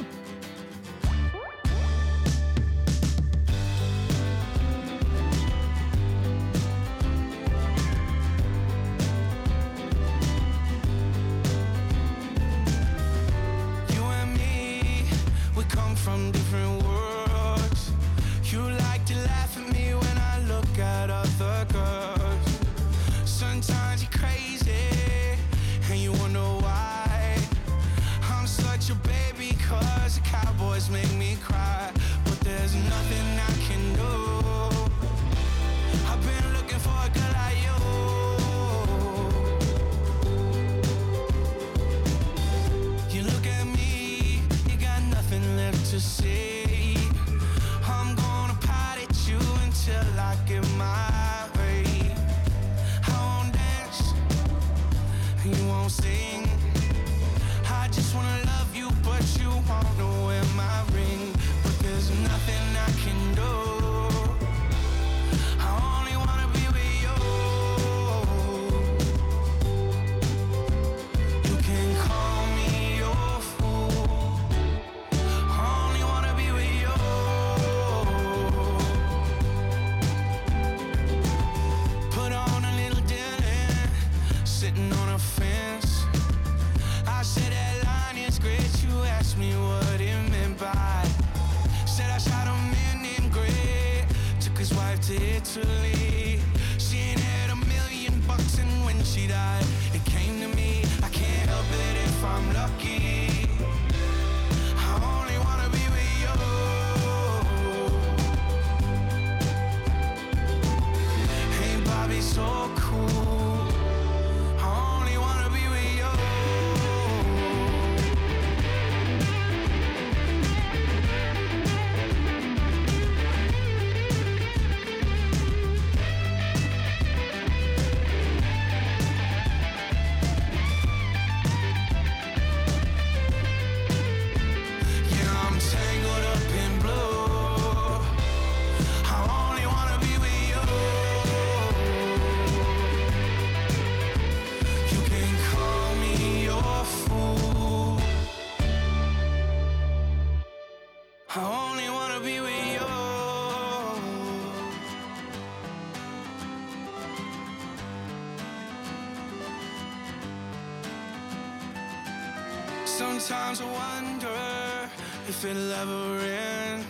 Speaker 15: Sometimes I wonder if it'll ever end.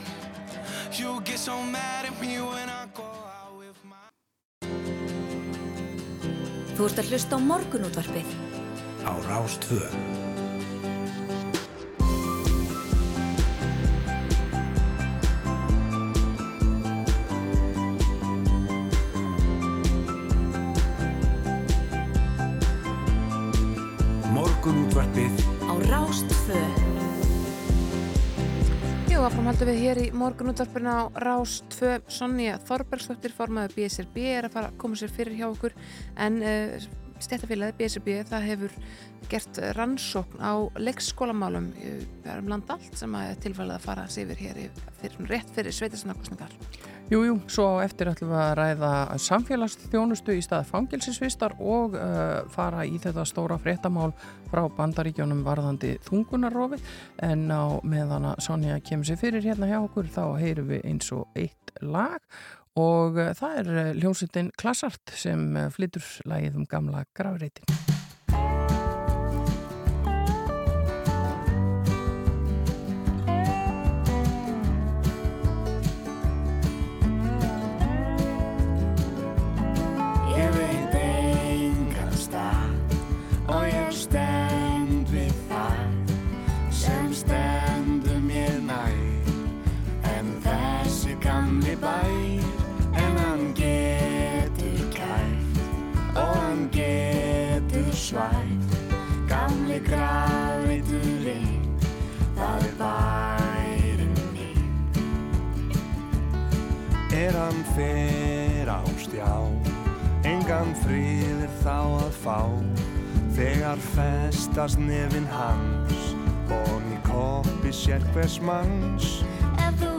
Speaker 15: You get so mad at me when I go out with my
Speaker 3: Þú ert að hlusta á morgunútvarpið.
Speaker 4: Á Rástvö
Speaker 1: morgunútvarpinu á Rás 2 Sonja Þorbergsdóttir formaði BSRB er að fara að koma sér fyrir hjá okkur. En uh, stjættafélagið BSRB það hefur gert rannsókn á leikskólamálum um land allt sem að tilfælið að fara sér hér fyrir, rétt fyrir sveitisnarkostningar
Speaker 2: Jújú, svo eftir ætlum við að ræða samfélagsþjónustu í staði fangilsinsvistar og uh, fara í þetta stóra fréttamál frá bandaríkjónum varðandi þungunarrofi. En á meðan að Sonja kemur sér fyrir hérna hjá okkur þá heyrum við eins og eitt lag. Og uh, það er hljómsveitin Klassart sem flytur lagið um gamla gravreitin.
Speaker 15: Bær en hann getur kæft og hann getur svæft gamli graviturinn það er bærin minn.
Speaker 6: Er hann fer á stjá Engan friðir þá að fá. Þegar festast nefin hans Og í koppi sér hvers manns.
Speaker 16: Ef þú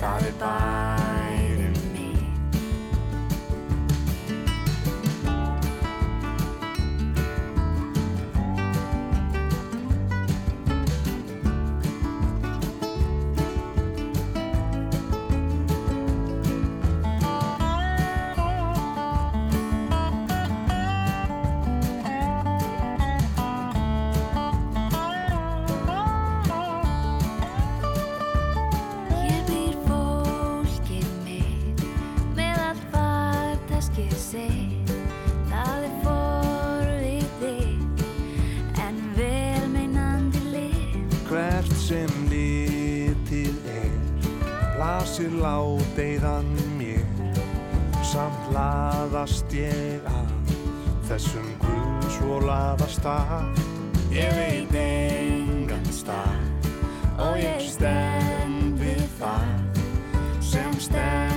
Speaker 15: það er
Speaker 6: Blasir ládeiðan mér Samt laðast ég að. Þessum guð svo laðast að.
Speaker 15: Ég veit engan stað og ég stend við það sem stendur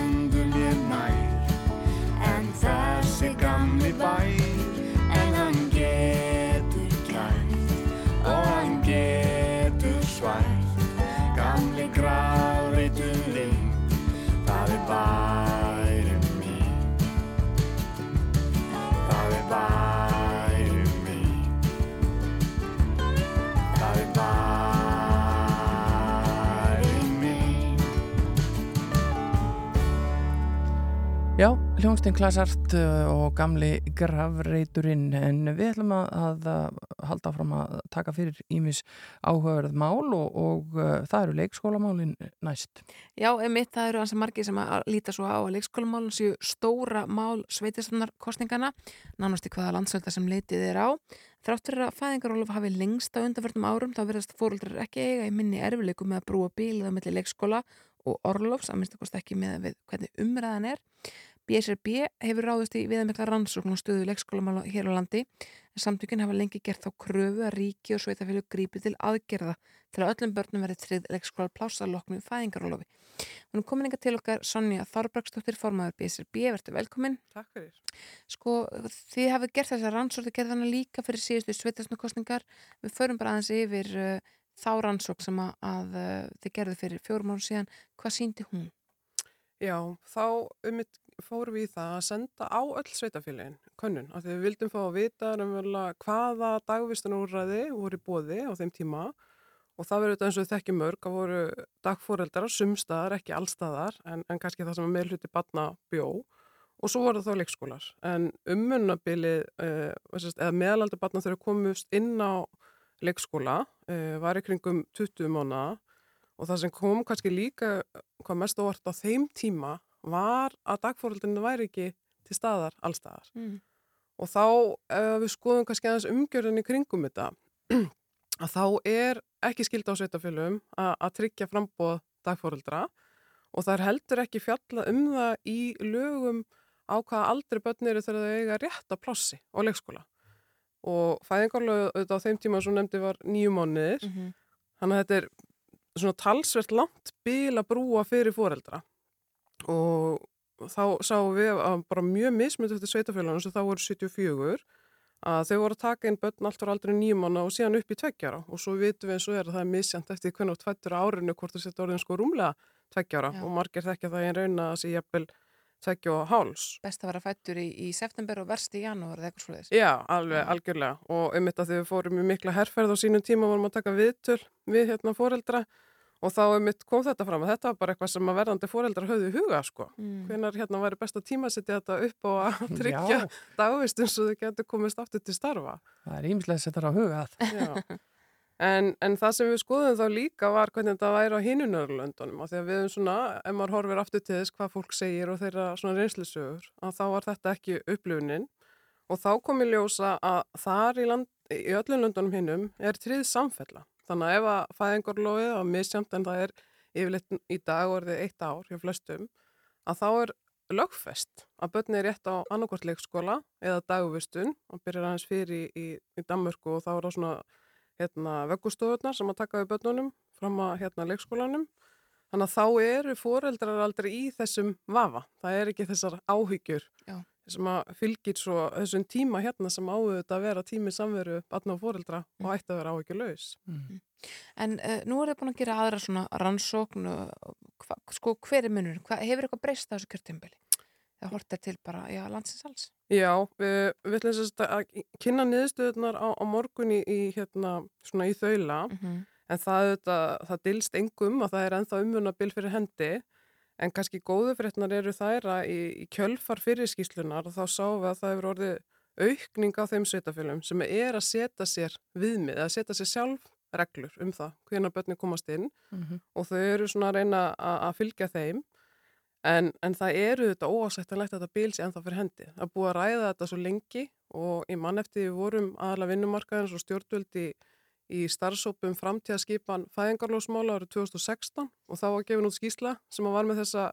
Speaker 2: Hljómsdyn Klasart uh, og gamli gravreiturinn en við ætlum að, að, að halda fram að taka fyrir ímis áhugaverð mál og, og uh, það eru leikskólamálin næst.
Speaker 1: Já, emitt, það eru hans margir sem að líta svo á að leikskólamálun séu stóra mál sveitistunarkostningana, nánast í hvaða landsölda sem leitið er á. Þráttur að fæðingarólof hafi lengst á undanförnum árum, þá verðast fóröldrar ekki eiga í minni erfileikum með að brúa bílið á milli leikskóla og orlofs, að minnst að ekki með við hvernig umræðan er. BSRB hefur ráðist í viðamikla rannsókn og stöðu leikskólamála hér á landi en samtökinn hafa lengi gert þá kröfu að ríki og sveitafélug grípi til aðgerða til að öllum börnum verið trið leikskóla plása loknu fæðingarólofi. Hún er komin enga til okkar Sonja Þorbraksdóttir, formaður BSRB, verður velkomin.
Speaker 17: Takk fyrir.
Speaker 1: Sko, þið hafið gert þessa rannsókn, þið gerði hana líka fyrir síðustu sveitasnukostningar. Við förum bara aðeins yfir uh, þá rannsókn sem að, að uh, þið gerðu fyrir fjórum árum síðan. Hvað síndi hún?
Speaker 17: Já, þá um mitt fórum við í það að senda á öll sveitafélagin könnun, af því við vildum fá að vita hvaða dagvistunúræði voru bóði á þeim tíma. Og það verður þetta eins og þekkjum mörg að voru dagfóreldar á sumstaðar, ekki allstaðar en, en kannski það sem er meðluti batna bjó. Og svo voru þá leikskólar. En ummunnabilið uh, eða meðalaldur batna þurfa komust inn á leikskóla, uh, var í kringum 20 mánuða og það sem kom kannski líka hvað mest óvart á þeim tíma var að dagfóröldinu væri ekki til staðar allstaðar.
Speaker 1: Mm.
Speaker 17: Og þá ef við skoðum kannski aðeins umgjörðin í kringum þetta að þá er ekki skild á sveitafélum að tryggja frambóð dagfóröldra og það er heldur ekki fjalla um það í lögum á hvaða aldrei börn eru þegar þau eiga rétt að plássi á leikskóla og fæðingarlögu auðvitað á þeim tíma sem nefndi var nýju mánuðir
Speaker 1: Mm -hmm.
Speaker 17: þannig að þetta er svona talsvert langt bil að brúa fyrir foreldra og þá sáum við að bara mjög mismynd eftir sveitafélagunum sem þá voru 74 að þau voru að taka inn börn allt voru aldrei nýjum mánu og síðan upp í tveggjara og svo vitum við eins og er að það er misjant eftir hvernig tvættur árinu hvort þú setja orðin sko rúmlega tveggjara og margir þekkja það einn rauna að sé jafnvel tveggja og háls.
Speaker 1: Best að vera fættur í, í september og verst í janúar eða eitthvað slúðis.
Speaker 17: Já, alveg, algjörlega. Og um þetta þegar við fórum í mikla herrferð á sínum tíma vorum að taka viðtöl við hérna foreldra og þá mitt kom þetta fram að þetta var bara eitthvað sem að verðandi foreldrar höfðu huga sko.
Speaker 1: Mm.
Speaker 17: Hvenar hérna væri best að tíma setja þetta upp og að tryggja dagvistun svo þau getur komist aftur til starfa.
Speaker 14: Það er ímslega að setja það á huga að.
Speaker 17: Já. En, en það sem við skoðum þá líka var hvernig þetta væri á hinunörlöndunum og þegar við erum svona, ef maður horfir aftur til þess hvað fólk segir og þeirra svona reynslisögur, að þá var þetta ekki upplifunin og þá kom ég ljósa að þar í, land, í öllum löndunum hinnum er tríð samfella. Þannig að ef að fæðingarlóið á misjamt en það er yfirleitt í dag og þið eitt ár hjá flestum, að þá er lögfest að börni er rétt á annarkvort leikskóla eða dagvistun og byrjar aðeins fyrir í, í, Danmörku og þá er það svona hérna, veggustofurnar sem að taka við börnunum fram að hérna, leikskólanum. Þannig að þá eru foreldrar aldrei í þessum vafa. Það er ekki þessar áhyggjur
Speaker 1: Já.
Speaker 17: Sem að fylgir svo þessum tíma hérna sem áður að vera tími samveru batna og foreldra mm. og ætti að vera áhyggjulegs.
Speaker 1: Mm. En uh, nú er þið búin að gera aðra svona rannsókn og hva, sko hver er munur? Hva, hefur eitthvað breyst á þessu kjörtjumbili? Það hortir til bara, já, landsins alls.
Speaker 17: Já, við, við ætlum að kynna niðurstöðunar á, á morgun í, í, hérna, svona í þaula,
Speaker 1: mm -hmm.
Speaker 17: en það, það, það dilst engum að það er enþá umvunabil fyrir hendi, en kannski góðu fréttnar eru þær að í, í kjölfar fyrir skýslunar og þá sáum við að það hefur orðið aukning á þeim sveitafélum sem er að setja sér viðmið, að setja sér sjálf reglur um það, hvernig börni komast inn
Speaker 14: mm -hmm.
Speaker 17: og þau eru svona að reyna að fylgja þeim En, en það eru þetta óásættanlegt að þetta bíl sé ennþá fyrir hendi. Það búið að ræða þetta svo lengi og í mann eftir við vorum aðalega vinnumarkaðins og stjórnvöldi í starfsópum framtíðaskipan fæðingarlósmála árið 2016 og þá var gefin út skýsla sem var með þessa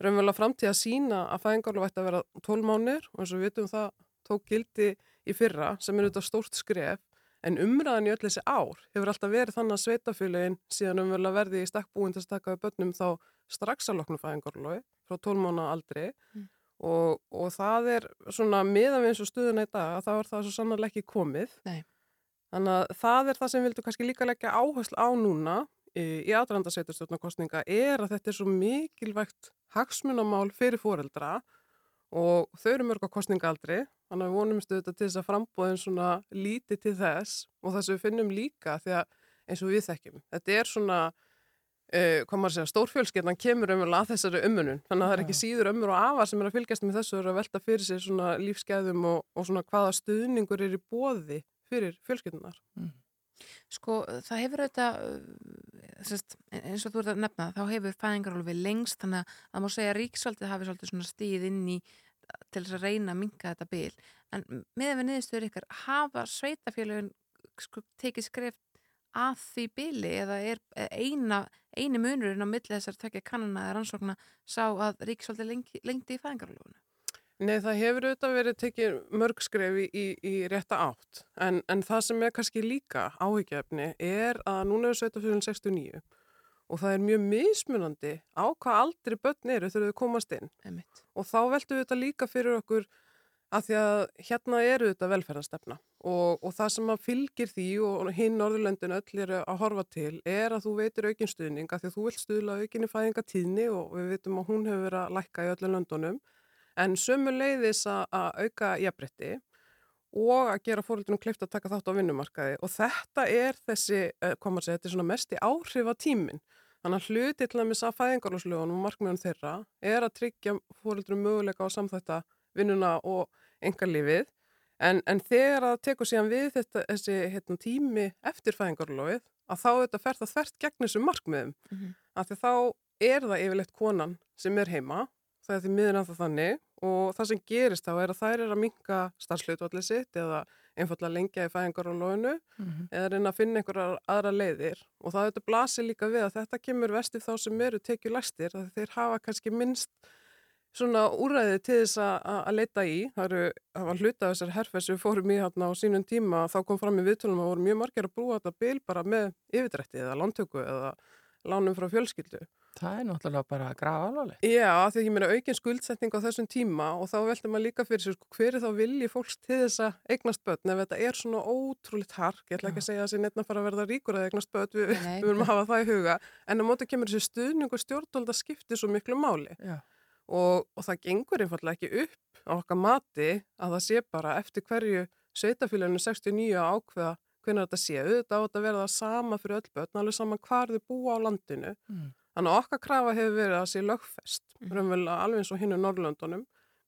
Speaker 17: raunverulega framtíð að sína að fæðingarlóf ætti að vera 12 mánir og eins og við vitum það tók gildi í fyrra sem er auðvitað stórt skref en umræðan í öll þessi ár hefur alltaf verið þannig að sveitafélagin síðan umverulega verði í stakkbúin til að stakka við börnum þá strax að loknu fæðingarlói frá 12 mánu aldri mm. og, og það er svona miðan við eins og stuðuna í dag að það var það svo sannarlega ekki komið.
Speaker 1: Nei.
Speaker 17: Þannig að það er það sem vildu kannski líka leggja áherslu á núna í, í aðrandasveitarstjórnarkostninga er að þetta er svo mikilvægt hagsmunamál fyrir fóreldra og þau eru mörg á kostningaaldri þannig að við vonumstu þetta til þess að frambóðin svona lítið til þess og þess að við finnum líka því að eins og við þekkjum. Þetta er svona Uh, hvað maður segja, stórfjölskeitnan kemur umverulega að þessari ummunum, þannig að það er ekki síður ömmur og afar sem er að fylgjast með þessu og að velta fyrir sig svona lífsgæðum og, og svona hvaða stuðningur er í bóði fyrir fjölskeitnar
Speaker 1: mm. Sko, það hefur auðvitað sérst, eins og þú ert að nefna þá hefur fæðingarólfi lengst þannig að það má segja að ríksvaldið hafi svolítið svona stíð inn í til þess að reyna að minka þetta bil, en með við niðurstöður ykkar, hafa sveitafélagin sko, tekið skreft að því bili eða er eina, eini munurinn á milli þessar tvekja kannana eða rannsókna sá að ríkisvaldi lengdi, í fæðingarlófunu?
Speaker 17: Nei, það hefur auðvitað verið tekið mörg skrefi í, í rétta átt. En, en það sem er kannski líka áhyggjafni er að núna er 1769 og það er mjög mismunandi á hvað aldrei börn eru þegar þau komast inn.
Speaker 1: Einmitt.
Speaker 17: og þá veltum við þetta líka fyrir okkur að því að hérna eru þetta velferðarstefna og, og það sem að fylgir því og hinn Norðurlöndin öll eru að horfa til er að þú veitir aukinn stuðning að því að þú vilt stuðla aukinni fæðingatíðni og við veitum að hún hefur verið að lækka í öllum löndunum en sömu leiðis að, að auka jafnbretti og að gera fóröldunum kleift að taka þátt á vinnumarkaði og þetta er þessi, hvað maður segja, þetta er svona mest í áhrif á tíminn. Þannig að hluti til að missa fæðingarlóslögunum og markmiðun þeirra er að tryggja fóröldunum möguleika á samþætta vinnuna og engalífið En, en þegar það tekur síðan við þetta, þessi hérna, tími eftir fæðingarlófið, að þá þetta fer það þvert gegn þessum markmiðum. Mm -hmm. Af því þá er það yfirleitt konan sem er heima, það er því miður en það þannig og það sem gerist þá er að þær er að minka starfslautvallið sitt eða einfallega lengja í fæðingarlófinu mm -hmm. eða reyna að finna einhverjar aðra leiðir og það þetta blasir líka við að þetta kemur vestið þá sem eru tekið læstir, að þeir hafa kannski minnst svona úræði til þess að leita í. Það, eru, það var hluta af þessar herfessu fórum í hérna á sínum tíma þá kom fram í viðtölum að voru mjög margir að brúa þetta bil bara með yfirdrætti eða landtöku eða lánum frá fjölskyldu.
Speaker 14: Það er náttúrulega bara að grafa alveg.
Speaker 17: Já, því að ég meina aukinn skuldsetning á þessum tíma og þá veldur maður líka fyrir sér sko, hver er þá vilji fólks til þess að eignast börn? Ef þetta er svona ótrúleitt hark, ég ætla ekki að segja að það sé nefn að fara að verða ríkur að eignast börn, við, við viljum hafa það í huga, en á móti kemur þessi stuðning og stjórnvöld að skipti svo miklu máli. Og, og það gengur einfallega ekki upp á okkar mati að það sé bara eftir hverju sveitafélaginu 69 ákveða hvernig þetta sé, auðvitað á þetta verða það sama fyrir öll börn, alveg saman hvar þau búa á landinu. Þannig að okkar krafa hefur verið að sé lögfest, mm. alveg eins og hinn í Norrlöndunum,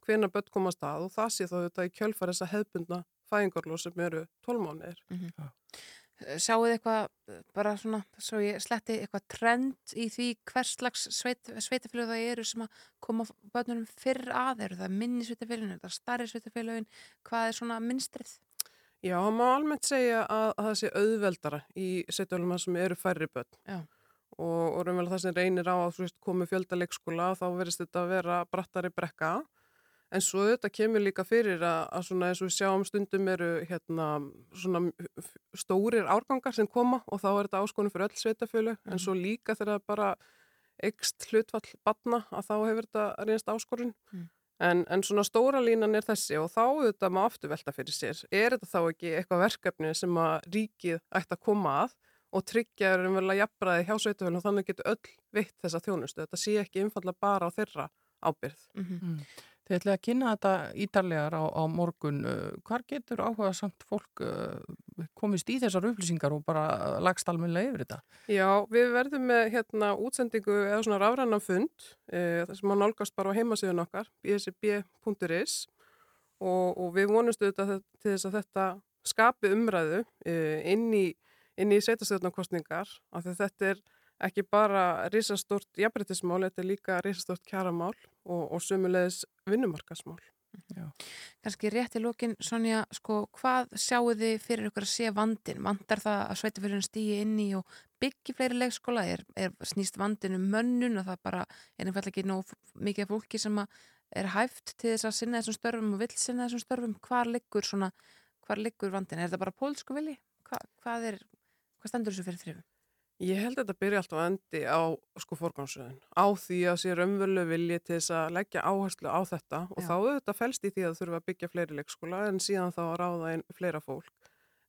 Speaker 17: hvernig börn komast að og það sé þá þetta í kjölfar þessa hefbundna fæðingarlóð sem eru tólmánir. Mm -hmm.
Speaker 1: Sjáu þið eitthvað, bara svona, svo ég sletti eitthvað trend í því hvers slags sveit, sveitafélög það eru sem að koma börnunum fyrr að eru það minni sveitafélögin, er það starri sveitafélögin, hvað er svona minnstrið?
Speaker 17: Já, má almennt segja að, að það sé auðveldara í sveitafélögum sem eru færri börn Já. Og, og raunverulega það sem reynir á að komi fjölda leikskóla þá verist þetta að vera brattari brekka En svo þetta kemur líka fyrir að, að svona eins og við sjáum stundum eru hérna svona stórir árgangar sem koma og þá er þetta áskonum fyrir öll sveitafjölu mm. en svo líka þegar það bara ekst hlutvall batna að þá hefur þetta reynst áskorun. Mm. En, en svona stóra línan er þessi og þá þetta maður aftur velta fyrir sér. Er þetta þá ekki eitthvað verkefni sem að ríkið ætti að koma að og tryggja er að jafnbræði hjá sveitafjölu og þannig getur öll vitt þessa þjónustu. Þetta sé ekki einfalla bara á þeirra ábyrð.
Speaker 14: Mhm. Mm -hmm. Þið ætlaði að kynna þetta ítarlegar á, á morgun. Uh, hvar getur áhuga samt fólk uh, komist í þessar upplýsingar og bara lagst almenlega yfir þetta?
Speaker 17: Já, við verðum með hérna útsendingu eða svona rafrannan fund e, þar sem má nálgast bara á heimasíðun okkar bsb.is og, og við vonumstu þetta til þess að þetta skapi umræðu e, inn í, í sveitastöðnarkostningar af því þetta er ekki bara risastort jafnbryttismál, þetta er líka risastort kjaramál og, og sumulegis vinnumarkasmál.
Speaker 1: Já. Kanski rétt í lókin, Sonja, sko, hvað sjáu þið fyrir ykkur að sé vandin? Vandar það að sveitafélagin stýji inn í og byggi fleiri leikskóla? Er, er snýst vandin um mönnun og það bara er einfallega ekki nóg mikið fólki sem er hæft til þess að sinna þessum störfum og vill sinna þessum störfum? Hvar liggur, svona, hvar liggur vandin? Er það bara pólsku vilji? Hva, hvað, er, hvað standur þessu fyrir þrifum?
Speaker 17: Ég held að þetta byrja alltaf að endi á sko forgámsröðun, á því að sé raunvölu vilji til þess að leggja áherslu á þetta og Já. þá auðvitað fælst í því að þurfa að byggja fleiri leikskóla en síðan þá að ráða einn fleira fólk.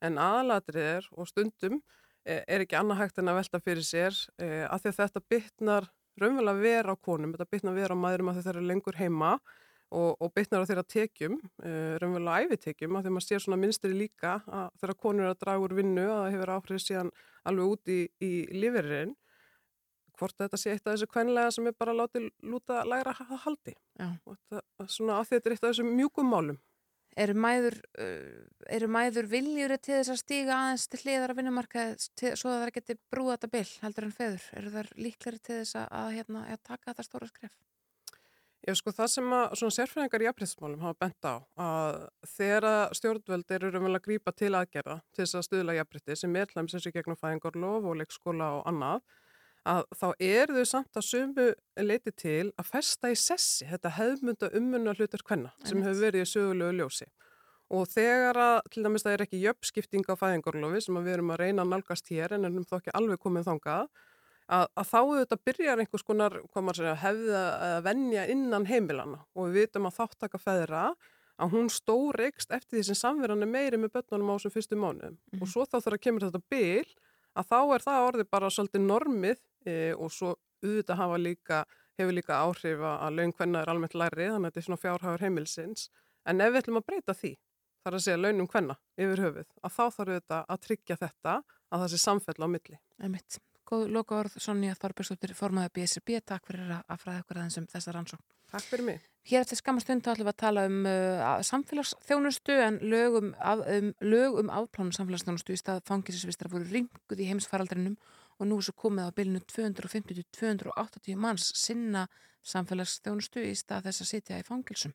Speaker 17: En aðalatrið er og stundum eh, er ekki annað hægt en að velta fyrir sér eh, að því að þetta bytnar raunvölu að vera á konum, þetta bytnar að vera á maðurum að þeir eru lengur heima og, og bytnar á þeirra tekjum, uh, raunverulega æfitekjum, að því maður sér svona minnstri líka að þeirra konur er að draga úr vinnu að það hefur áhrif síðan alveg út í, í lífeyririnn, hvort þetta sé eitt af þessu kvenlega sem er bara látið lúta læra að haldi. Þetta, svona að þetta er eitt af þessu mjúkum málum.
Speaker 1: Eru mæður, eru mæður viljuri til þess að stíga aðeins til hliðar að vinnumarka svo að það geti brúða þetta byll heldur en feður? Eru þar líkleri til þess að, að, hérna, að taka þetta stóra skref?
Speaker 17: Já, sko, það sem að svona sérfræðingar í jafnbryttismálum hafa bent á að þegar stjórnvöld eru raunverulega að grípa til aðgerða til þess að stuðla jafnbrytti sem er hlæms eins og gegnum fæðingarlof og leikskóla og annað, að þá er þau samt að sumu leiti til að festa í sessi þetta hefðmynda ummunna hlutur hvenna sem hefur verið í sögulegu ljósi. Og þegar að, til dæmis það er ekki jöfnskipting á fæðingarlofi sem við erum að reyna að nálgast hér en erum þó ekki alveg komið þangað, að, að þá auðvitað byrjar einhvers konar segja, hefða að vennja innan heimilana og við vitum að þáttaka feðra að hún stóreikst eftir því sem samverðan er meiri með börnunum á þessum fyrstu mánu mm. og svo þá þarf að kemur þetta byl að þá er það orðið bara svolítið normið e, og svo auðvitað hafa líka, hefur líka áhrif að laun hvenna er almennt læri þannig að þetta er svona fjárhæfur heimilsins en ef við ætlum að breyta því þar að segja launum hvenna yfir höfuð að þá þarf auðvitað að tryggja þetta að það sé samfell á milli.
Speaker 1: Emitt. Góð loka orð, Sonja Þorbergsdóttir, formaði BSB. Takk fyrir að fræða okkur aðeins um þessa rannsókn.
Speaker 17: Takk fyrir mig.
Speaker 1: Hér eftir skamastund ætlum við að tala um uh, samfélagsþjónustu en lög um, af, um, lög um afplánu samfélagsþjónustu í stað fangilsisvistra voru ringuð í heimsfaraldrinum og nú svo komið á bylnu 250-280 manns sinna samfélagsþjónustu í stað þess að sitja í fangilsum.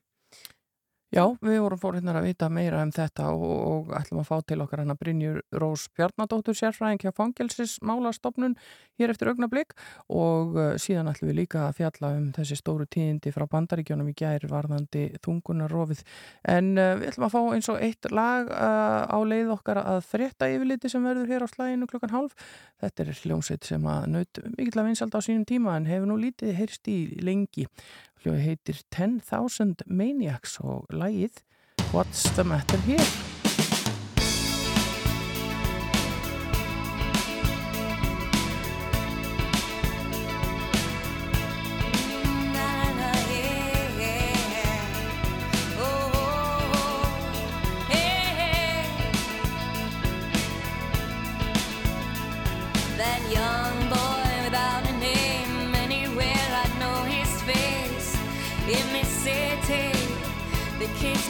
Speaker 2: Já, við vorum fórhundar að vita meira um þetta og, og ætlum að fá til okkar hann að Brynjur Rós Bjarnadóttur sérfræðing hjá fangelsismálastofnun hér eftir augnablík og uh, síðan ætlum við líka að fjalla um þessi stóru tíðindi frá bandaríkjónum í gær varðandi þungunarofið. En uh, við ætlum að fá eins og eitt lag uh, á leið okkar að frétta yfirliti sem verður hér á slæginu klukkan hálf. Þetta er hljómsveit sem að naut mikill að vinsald á sínum tíma en hefur nú lítið heyrst í lengi hljóði heitir 10,000 Maniacs og lægið What's the Matter Here?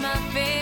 Speaker 9: My favorite.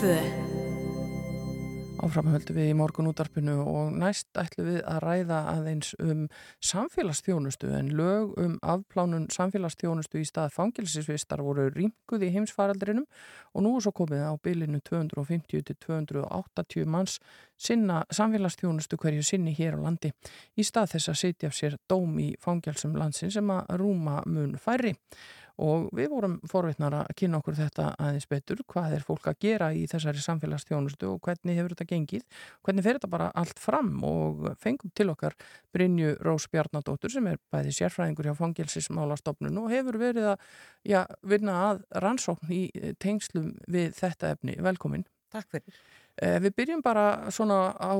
Speaker 9: Rástfö.
Speaker 2: Áfram höldum við í morgun útarpinu og næst ætlum við að ræða aðeins um samfélagsþjónustu en lög um afplánun samfélagsþjónustu í stað fangilsisvistar voru rýmkuð í heimsfaraldrinum og nú er svo komið á bylinu 250 til 280 manns sinna samfélagsþjónustu hverju sinni hér á landi í stað þess að setja sér dóm í fangilsum landsin sem að rúma mun færri og við vorum forveitnar að kynna okkur þetta aðeins betur, hvað er fólk að gera í þessari samfélagsþjónustu og hvernig hefur þetta gengið, hvernig fer þetta bara allt fram og fengum til okkar Brynju Rós Bjarnadóttur sem er bæði sérfræðingur hjá fangilsismálastofnun og hefur verið að já, vinna að rannsókn í tengslum við þetta efni. Velkomin.
Speaker 18: Takk fyrir.
Speaker 2: Eh, við byrjum bara svona á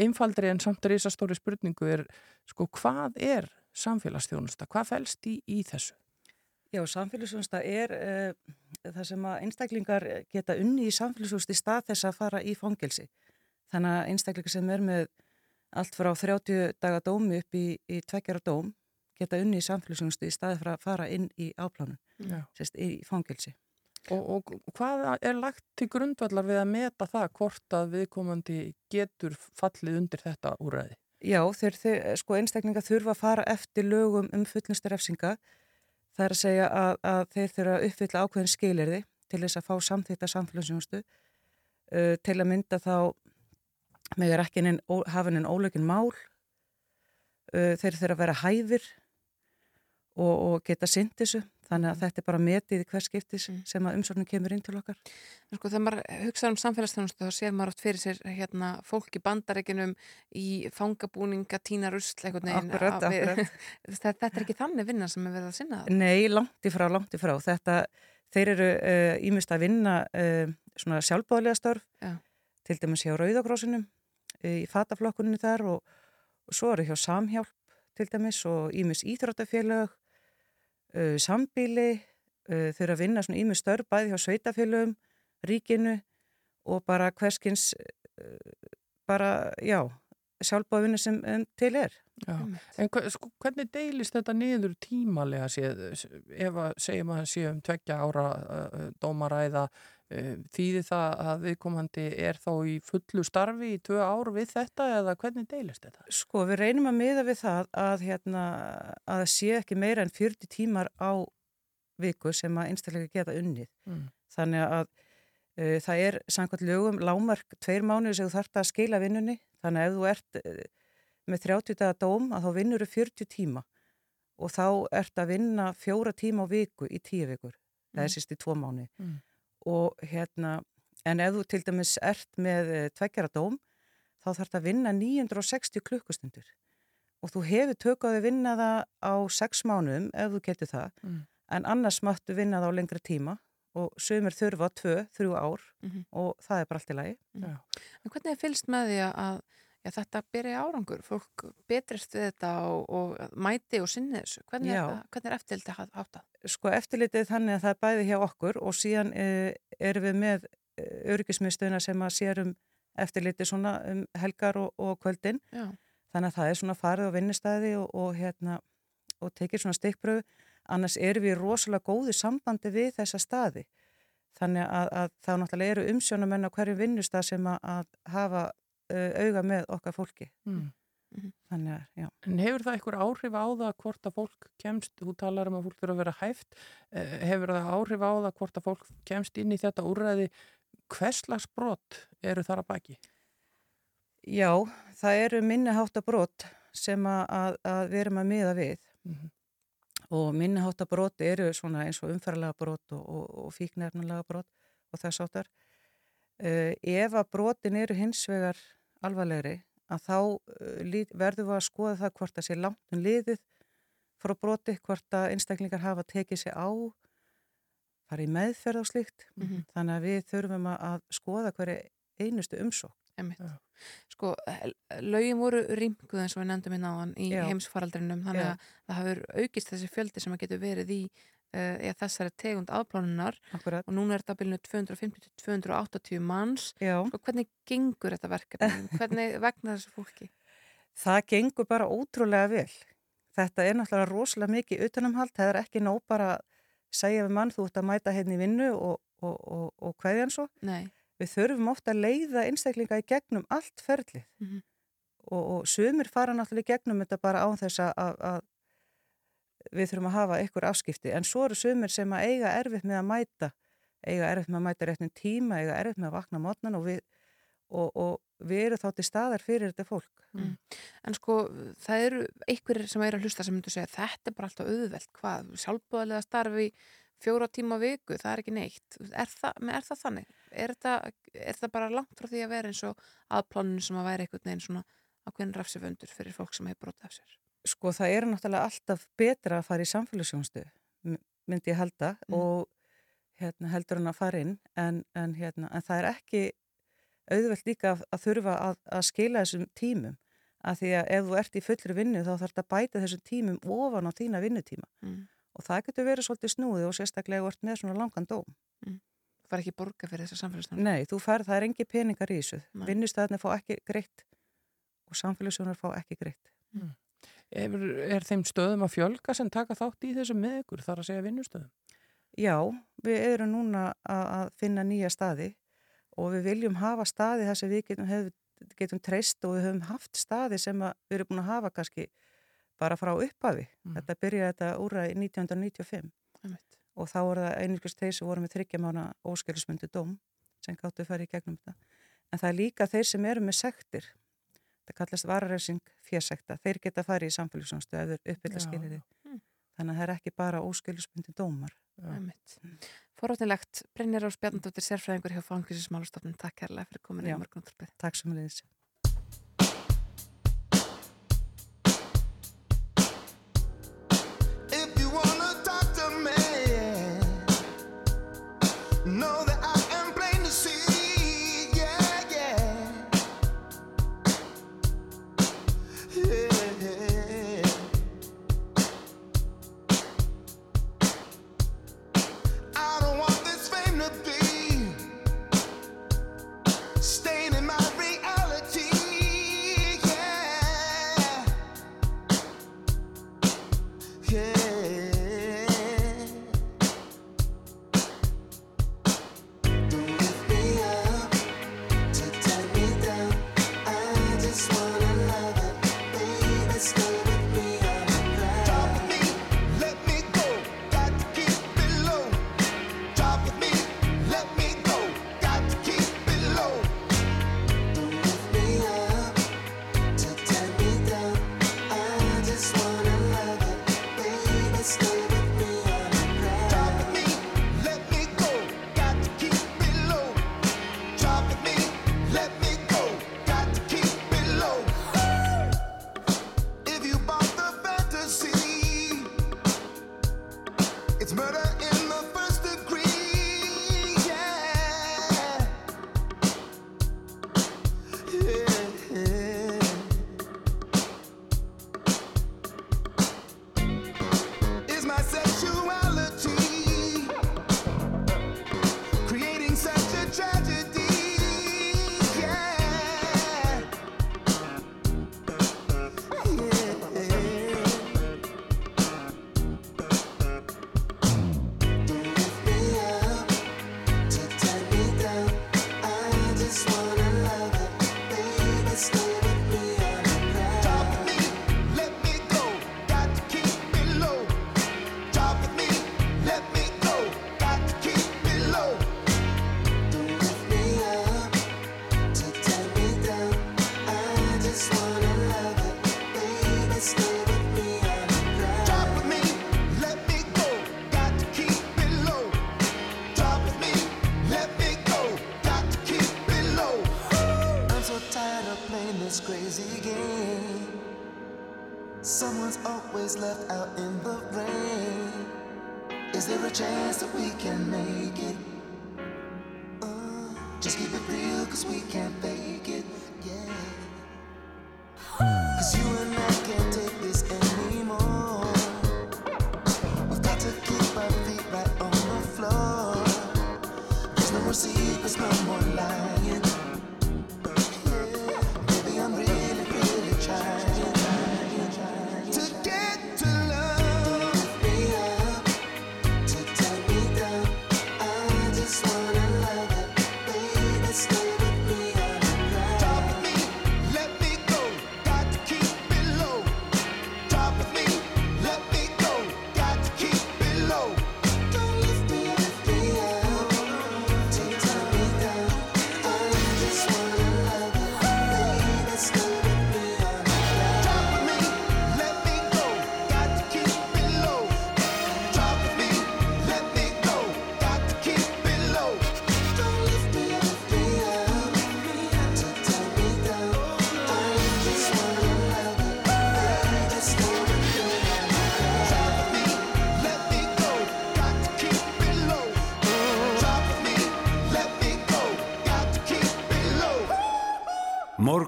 Speaker 2: einfaldri en samt reysastóri spurningu er sko hvað er samfélagsþjónusta? Hvað fælst í, í þessu?
Speaker 19: Já, samfélagsvönsta er uh, það sem að einstaklingar geta unni í samfélagsvönsti stað þess að fara í fangilsi. Þannig að einstaklingar sem er með allt frá 30 daga dómi upp í, í tveggjara dóm geta unni í samfélagsvönsti í staði fyrir að fara inn í áplánun, sérst í fangilsi.
Speaker 2: Og, og hvað er lagt til grundvallar við að meta það hvort að viðkomandi getur fallið undir þetta úræði?
Speaker 19: Já, þeir, þeir, sko einstaklingar þurfa að fara eftir lögum um fullnustur efsinga Það er að segja að, að þeir þurfa að uppfylla ákveðin skilirði til þess að fá samþýtta samfélagsjónustu uh, til að mynda þá megar ekki hafinn en ólögin mál. Uh, þeir þurfa að vera hæfir og, og geta synd þessu þannig að þetta er bara metið í hvers skiptis mm. sem að umsorgnin kemur inn til okkar.
Speaker 1: Sko þegar maður hugsaður um samfélagsþjónustu þá sér maður oft fyrir sér hérna fólk í bandareikinum í fangabúninga, tína rusl eitthvað neginn
Speaker 19: Akkurat, akkurat
Speaker 1: Þetta er ekki þannig vinna sem er verið að sinna það
Speaker 19: Nei, langt í frá, langt í frá. Þetta, þeir eru ímyndst uh, að vinna uh, svona sjálfbáðlega störf
Speaker 1: Já.
Speaker 19: til dæmis hjá Rauðagrósinum uh, í fataflokkuninu þar og, og svo eru hjá Samhjálp til dæmis og ímyndst íþróttafélög uh, sambíli, uh, þau eru að vinna svona ímið störf bæði hjá sveitafélögum, ríkinu og bara hverskins uh, bara, já, sjálfbáðvinni sem um, til er.
Speaker 2: Já. En sko, hvernig deilist þetta niður tímalega séð, ef að segjum að séum tveggja ára uh, dómaræða, uh, þýðir það að viðkomandi er þá í fullu starfi í tvö ár við þetta eða hvernig deilist þetta?
Speaker 19: Sko, við reynum að miða við það að hérna, að sé ekki meira en 40 tímar á viku sem að einstaklega geta unnið.
Speaker 2: Mm.
Speaker 19: Þannig að uh, það er samkvæmt lögum lámark tveir mánuði sem þú þarfst að skila vinnunni, þannig að ef þú ert með 30 daga dóm að þá vinnur þau 40 tíma og þá ert að vinna fjóra tíma á viku í tíu vikur, mm. það er sérst í tvo mánu
Speaker 2: mm.
Speaker 19: Og hérna en ef þú til dæmis ert með tveggjara dóm þá þarf það að vinna 960 klukkustundur og þú hefur tökað að vinna það á 6 mánuðum ef þú getur það
Speaker 2: mm.
Speaker 19: en annars máttu vinna það á lengri tíma og sömur þurfa 2-3 ár
Speaker 1: -hmm.
Speaker 19: og það er bara allt í lagi.
Speaker 1: En hvernig er fylst með því að já, þetta byrja árangur, fólk betrist við þetta og, og mæti og sinni þessu, hvernig er, það, hvernig er eftirlitið áttað?
Speaker 19: Sko eftirlitið þannig að það er bæði hjá okkur og síðan e, erum við með öryggismiðstöðuna sem að sérum eftirlitið svona um helgar og, og kvöldin,
Speaker 1: já.
Speaker 19: þannig að það er svona farið á vinnistæði og, og hérna og tekið svona stikkbröðu, annars erum við rosalega góði sambandi við þessa staði. Þannig að, að þá náttúrulega eru umsjónamenn á hverju vinnustað sem að, að hafa auga með okkar fólki
Speaker 2: mm.
Speaker 19: þannig að, já
Speaker 2: En hefur það einhver áhrif á það hvort að fólk kemst, þú talar um að fólk þurfa að vera hæft hefur það áhrif á það hvort að fólk kemst inn í þetta úrræði hverslags brot eru þar að baki?
Speaker 19: Já, það eru minniháttabrót sem að, að við erum að miða við
Speaker 2: mm -hmm.
Speaker 19: og minniháttabrót eru svona eins og umfærlega brot og, og, og fíknefnulega brot og þess áttar uh, ef að brotin eru hins vegar alvarlegri að þá uh, verðum við að skoða það hvort það sé langt um liðið frá broti, hvort að einstaklingar hafa tekið sér á fara í meðferð á slikt
Speaker 1: mm -hmm.
Speaker 19: þannig að við þurfum að skoða hverju einustu umsók
Speaker 1: Sko, lögin voru rýmkuð eins og við nefndum í náðan í
Speaker 19: Já.
Speaker 1: heimsfaraldrinum þannig
Speaker 19: Já.
Speaker 1: að það hafur aukist þessi fjöldi sem að getur verið í eða þessari tegund afplánunar
Speaker 20: Akkurat.
Speaker 1: og núna er þetta bylnu 250-280 manns
Speaker 20: Já.
Speaker 1: sko, hvernig gengur þetta verkefni hvernig vegna þessu fólki
Speaker 20: Það gengur bara ótrúlega vel. Þetta er náttúrulega rosalega mikið utanumhald, það er ekki nóg bara að segja við mann þú ert að mæta hérna í vinnu og, og, og, og hverjan svo.
Speaker 1: Nei.
Speaker 20: Við þurfum ofta að leiða einstaklinga í gegnum allt ferlið
Speaker 1: Mhm.
Speaker 20: og, og sumir fara náttúrulega í gegnum þetta bara án þess að við þurfum að hafa ykkur afskipti en svo eru sumir sem að eiga erfitt með að mæta eiga erfitt með að mæta réttin tíma eiga erfitt með að vakna mótnan og og, og við erum þá til staðar fyrir þetta fólk
Speaker 1: Mm. En sko, það eru einhverjir sem eru að hlusta sem myndu segja þetta er bara alltaf auðvelt, hvað, sjálfbúðarlega starfi fjóra tíma viku, það er ekki neitt. Er það, er það þannig? Er þetta, er þetta bara langt frá því að vera eins og aðpláninu sem að væri einhvern veginn svona ákveðin rafsiföndur fyrir fólk sem hefur brotið af sér?
Speaker 20: Sko það er náttúrulega alltaf betra að fara í samfélagsjónstu, myndi ég halda
Speaker 1: Mm.
Speaker 20: og hérna, heldur hann að fara inn en, en, hérna, en það er ekki auðvelt líka að, að þurfa að, að skila þessum tímum að því að ef þú ert í fullri vinnu þá þarf þetta að bæta þessum tímum ofan á þína vinnutíma
Speaker 1: Mm.
Speaker 20: og það getur verið svolítið snúið og sérstaklega ert með svona langan dóm.
Speaker 1: Þú fær ekki borga fyrir þessa samfélagsnum?
Speaker 20: Nei, þú fær, það er engi peningar í þessu. Vinnustæðinni fá ekki greitt og samfélagsjónar fá ekki greitt.
Speaker 2: Er, er þeim stöðum að fjölga sem taka þátt í þessu með ykkur þar að segja vinnustöðum?
Speaker 20: Já, við erum núna að, að finna nýja staði og við viljum hafa staði þar sem við getum, hef, getum treyst og við höfum haft staði sem við erum búin að hafa kannski bara frá upphafi. Þetta byrjaði þetta úrraði 1995
Speaker 1: Einmitt.
Speaker 20: og þá voru það einhvers þeir sem voru með þryggja mána óskælismyndu dóm sem gáttu að fara í gegnum þetta. En það er líka þeir sem eru með sektir. Það kallast vararefsing fjersekta. Þeir geta farið í samfélagsjónstu ef þeir uppbylla
Speaker 2: Já,
Speaker 20: skilirði.
Speaker 1: Mm.
Speaker 20: Þannig að það er ekki bara óskælismyndu dómar.
Speaker 1: Einmitt. Forráttnilegt, Brynjar Ás Bjarnadóttir sérfræðingur hjá Fangilsismálastofnun. Takk kærlega fyrir komin í morgunúttarpið.
Speaker 20: Takk sem leiðis.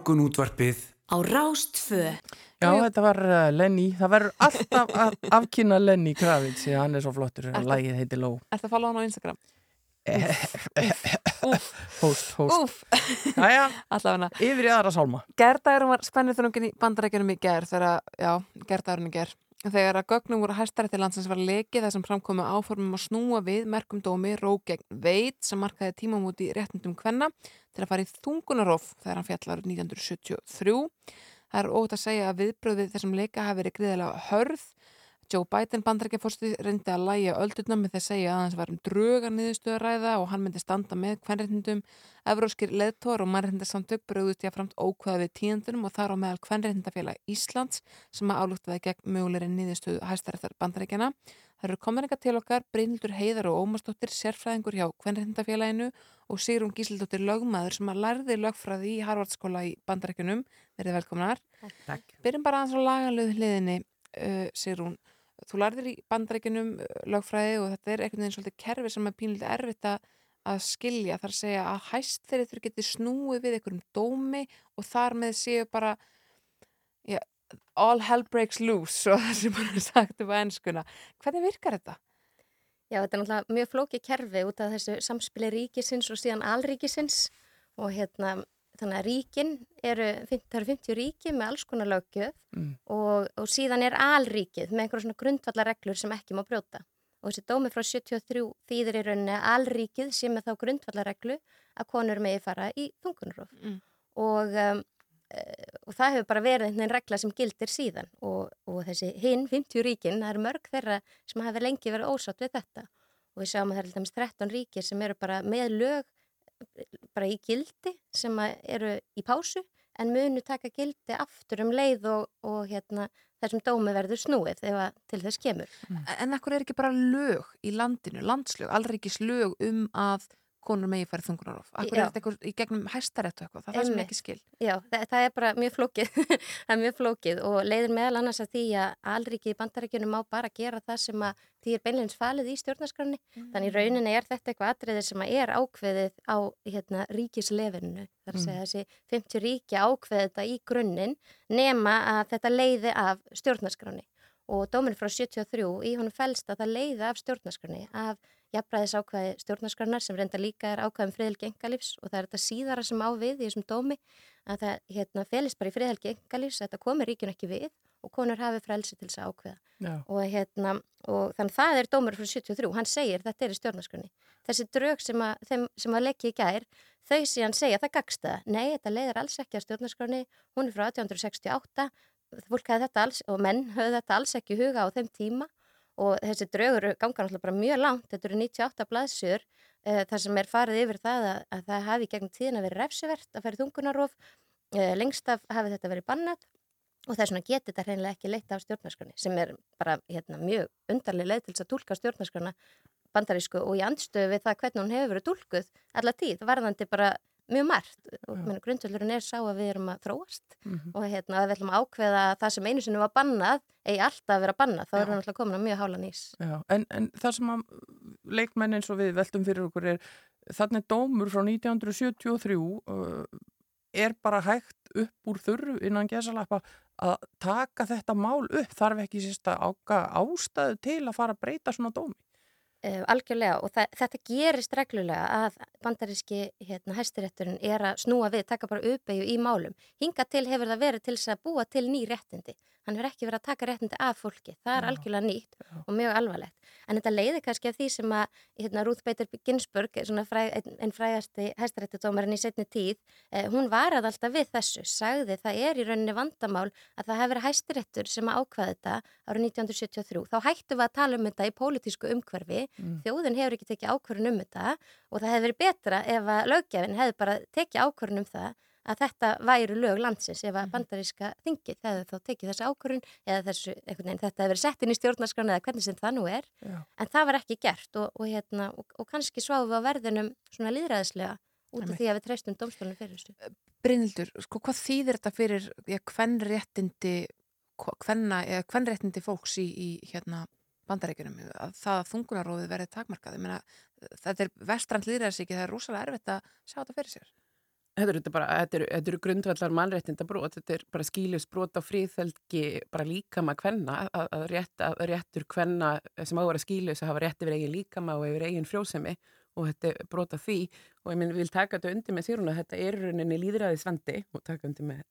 Speaker 4: Morgun útvarpið
Speaker 3: á Rástfö.
Speaker 14: Já, þetta var uh, Lenny. Það verður alltaf að afkynna Lenny Kravitz því að hann er svo flottur og
Speaker 1: Ertu-
Speaker 14: lægið heitir Ló.
Speaker 1: Ertu að follow hann á Instagram?
Speaker 14: Hóst, hóst.
Speaker 1: Allavega.
Speaker 14: Yfir í aðra sálma.
Speaker 1: Gerdagurum var spennið þrungin í bandarækjunum í ger þegar, já, gerdagurinn í ger. Þegar að gögnum voru hæstarætti landsins var lekið þar sem framkomu áformum að snúa við merkum dómi Ró gegn Veit sem markaði tímamúti réttundum kvenna til að fara í þungunarof þegar hann fjallar 1973. Það er ótt að segja að viðbröðið þessum leika hafi verið gríðilega hörð. Joe Biden bandarækjafórstu reyndi að læja öldurna með því að segja að hans var um drögar niðurstöðu að ræða og hann myndi standa með kvenreitnindum. Evróskir leðtór og mannreitindarsamtök bröðust jáframt ókvæða við tíundunum og þar á meðal kvenreitindafélag Íslands sem að álugtaði gegn mögulegri niðurstöðu hæstarættar bandarækjana. Það eru kominninga til okkar Brynildur Heiðar og Ómarsdóttir sérfræðingur hjá kvenreitindafélaginu og Sigrun Gísildóttir lögmaður sem að lærði lögfræði í Harvardsskóla í bandarækjunum. Verðið velkomnar.
Speaker 14: Takk.
Speaker 1: Byrjum bara aðeins á hliðinni, uh. Þú lærðir í bandarækjunum uh, lögfræði og þetta er einhvern veginn svolítið kerfi sem er pínlítið erfitt að að skilja þar að segja að hæst þeirri þurfi getið snúið við einhverjum dómi og þar með séu bara ja, all hell breaks loose og það sem hann er sagt upp á ennskuna. Hvernig virkar þetta?
Speaker 21: Já, þetta er náttúrulega mjög flókið kerfi út af þessu samspili ríkisins og síðan alríkisins og hérna þannig að ríkin eru, það eru 50 ríki með alls konar löggjöf
Speaker 14: Mm.
Speaker 21: og, og síðan er alríkið með einhverjum svona grundvallarreglur sem ekki má brjóta og þessi dómi frá 73 þýðir í rauninni að alríkið sé með þá grundvallarreglu að konur megi fara í þungunarof
Speaker 1: Mm.
Speaker 21: og, um, eh, og það hefur bara verið einhvern regla sem gildir síðan. Og, og þessi hinn 50 ríkin, það eru mörg þeirra sem hafa lengi verið ósátt við þetta. Og við sjáum að það er dæmis 13 ríkir sem eru bara með lög bara í gildi sem eru í pásu en munu taka gildi aftur um leið og, og hérna, þessum dómi verður snúið ef að til þess kemur.
Speaker 1: En akkur er ekki bara lög í landinu, landslög, allríkis lög um að konur megi farið þungunarof? Akkur er þetta eitthvað í gegnum hæstarétt og eitthvað? Það er það sem ekki skil.
Speaker 21: Já, það, það er bara mjög flókið, það er mjög flókið og leiðir meðal annars að því að alríki í bandaríkjunum má bara gera það sem að því er beinleins falið í stjórnarskránni. Þannig í rauninni er þetta eitthvað atriði sem að er ákveðið á hérna, ríkislefinu. Það er að
Speaker 22: Mm.
Speaker 21: segja þessi 50 ríki ákveðið þetta í grunninn nema að þetta leiði af stjórnarskránni. Og dóminn frá 73 í honum fælst að það leiði af stjórnarskránni af jafnbræðis ákvæði stjórnarskránar sem reynda líka er ákvæðum friðhelgi engalífs og það er þetta síðara sem á við í þessum dómi að það hérna, felist bara í friðhelgi engalífs þetta komir ríkjun ekki við og konur hafi frelsi til þess að ákveða. Og, hérna, og þannig það er dómur frá 73, hann segir þetta er í stjórnarskránni þessi drög sem að, þeim, sem að leggja í gær þau síðan segja það gagst það, nei þetta leiðir alls ekki að stjórnarskránni, hún er frá 1868 fólk hefði þetta alls og menn höfðu þetta alls ekki huga á þeim tíma og þessi draugur ganga náttúrulega bara mjög langt, þetta eru 98 blaðsjör uh, þar sem er farið yfir það að, að það hafi gegnum tíðina verið refsivert að færi þungunarof, uh, lengst af hafi þetta verið bannat og það er svona getið þetta hreinlega ekki leitt af stjórnarskrani sem er bara hérna, mjög undarlega leið til þess að tólka stjórnarskrana bandarísku og í andstöðu við það hvernig hún hefur verið tólkuð alla tíð, varðandi bara mjög margt og grundvöldurinn er sá að við erum að þróast
Speaker 14: Mhm.
Speaker 21: og hérna að við ætlum að ákveða að það sem einu sinni var bannað eigi alltaf að vera bannað, þá erum við náttúrulega komin á mjög hálan ís.
Speaker 14: Já, en, en það sem að leikmenn eins og við veltum fyrir okkur er þannig dómur frá 1973 uh, er bara hægt upp úr þurru innan gesalappa að taka þetta mál upp þarf ekki að áka ástæðu til að fara að breyta svona dómi.
Speaker 21: Uh, algjörlega og það, þetta gerist reglulega að bandaríski hérna, hæstirétturinn er að snúa við, taka bara uppeyju í málum. Hinga til hefur það verið til þess að búa til ný réttindi. Hann hefur ekki verið að taka réttindi af fólki. Það er algjörlega nýtt og mjög alvarlegt. En þetta leiði kannski af því sem að hérna, Ruth Bader Ginsburg, fræ, einn ein frægasti hæstiréttudómarinn í setni tíð, eh, hún varað alltaf við þessu, sagði það er í rauninni vandamál að það hefur verið hæstiréttur sem að ákvaða þetta árið 1973. Þá hættum við að tala um þetta í pólitísku umhverfi
Speaker 22: Mm.
Speaker 21: þjóðin hefur ekki tekið ákvörðun um þetta og það hefði verið betra ef að löggefin hefði bara tekið ákvörðun um það að þetta væru lög landsins. Ef að bandaríska þingið hefði þá tekið þessu ákvörðun eða þessu, einhvern veginn, þetta verið sett inn í stjórnarskrán eða hvernig sem það nú er.
Speaker 14: Já.
Speaker 21: en það var ekki gert og, og, hérna, og, og kannski sváum við á verðinum svona líðræðislega út af því að við treystum domstólunum fyrir þessu.
Speaker 1: Brynildur, sko, hvað þýðir þetta fyrir ja, hvernréttindi hvenna, eða hvernréttindi fólks í, í hérna bandaríkjunum? Að það að þungunarófið verði takmarkað? Ég meina, þetta er vestrand líðræðsíki, það er rosalega erfitt að sjá þetta fyrir sér
Speaker 22: Þetta eru, bara, þetta eru, þetta eru grundvallar mannréttinda brot, þetta er bara skýljus brot á fríðfelgi bara líkama kvenna, að, að, rétt, að réttur kvenna sem á að vera skýljus að hafa rétt yfir eigin líkama og yfir eigin frjósemi og þetta er brot af því. Og ég minn vil taka þetta undir með séruna þetta er rauninni líðræðisvandi og taka undir með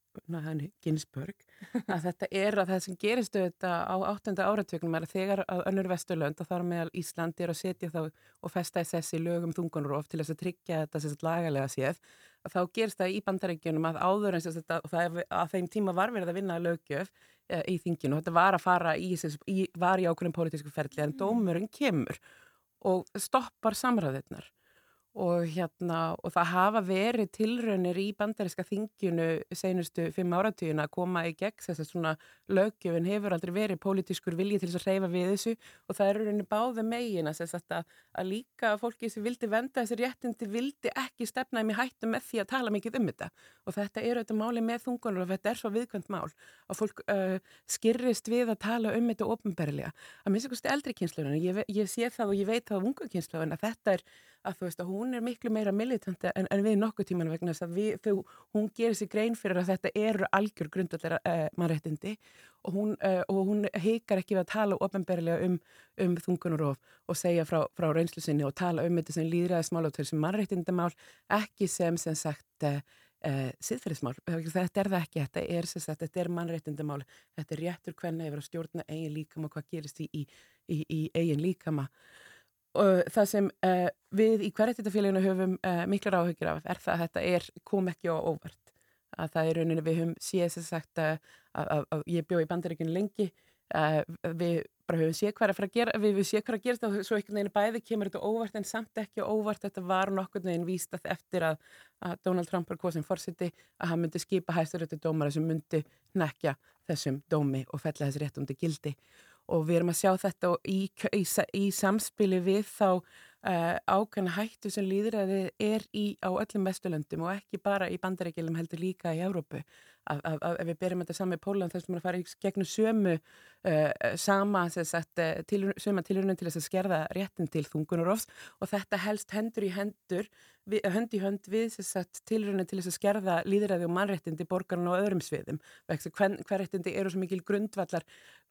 Speaker 22: hann Ginsberg að þetta er að það sem gerist þetta á áttunda áratöknum er að þegar að önnur vesturlönd að þar meðal Ísland er að setja þá og festa þess þessi lögum þungunróf til þess að tryggja þetta sérst lagalega séð þá gerist það í bandaríkjunum að áður eins og þetta er að þeim tíma var verið að vinna lögjöf e, í þinginu og þetta var að fara í, í var í ákveðin pólitísku ferli en dómurinn kemur og stoppar samræðirnar og hérna og það hafa verið tilraunir í bandaríska þingjunu senustu fimm áratugin að koma í gegn þess að svona lögjöfin hefur aldrei verið pólitískur vilji til þess að reyfa við þessu og það eru rauninni báða megin að, að, að líka fólki sem vildi venda þessi réttindi vildi ekki stefna um í hættu með því að tala mikið um þetta. Og þetta eru þetta máli með þungunur og þetta er svo viðkvæmt mál að fólk uh, skirrist við að tala um þetta ofinberlega að minnst eitthvað eldri kynslunum að þú veist að hún er miklu meira militant en, en við nokkuð tíman vegna þess að við, þau, hún gerir sér grein fyrir að þetta eru algjör grundallega uh, mannréttindi og hún, uh, hún heikar ekki við að tala ofinberlega um, um þungunarof og segja frá, frá reynslu sinni og tala um þetta sem líðræðismál og þessi mannréttindamál ekki sem sem sagt uh, siðferðismál, þetta er það ekki þetta er, sagt, þetta er mannréttindamál. Þetta er réttur hvenna yfir að stjórna eigin líkama og hvað gerist í, í, í, í eigin líkama. og það sem uh, við í hverjartitafélaginu höfum uh, miklar áhugir af er það að þetta er, kom ekki á óvart. Að það er rauninni við höfum séð sem sagt að, að, að ég bjóð í bandaríkinu lengi uh, við bara höfum séð hvað er að fara að gera við höfum séð hvað er að gera þetta og svo einhvern veginn bæði kemur þetta óvart en samt ekki óvart. Þetta var nokkur veginn víst að eftir að, að Donald Trump var kosin fórsiti að hann myndi skipa hæsturötu dómara sem myndi nekja þessum dómi og fella þessi rétt þetta gildi og við erum að sjá þetta í, í, í samspili við þá uh, ákveðna hættu sem líðræði er í á öllum vesturlöndum og ekki bara í bandaríkjum heldur líka í Európu. Ef við berjum þetta saman með Pólan þess að maður fara í gegnum sömu uh, sama til, söma tilurinn til þess að skerða réttin til þungunarofs og þetta helst hendur í hendur við, hönd í hönd við tilurinn til þess að skerða líðræði og mannréttindi borgarna og öðrum sviðum. Hver, hver réttindi eru svo mikil grundvallar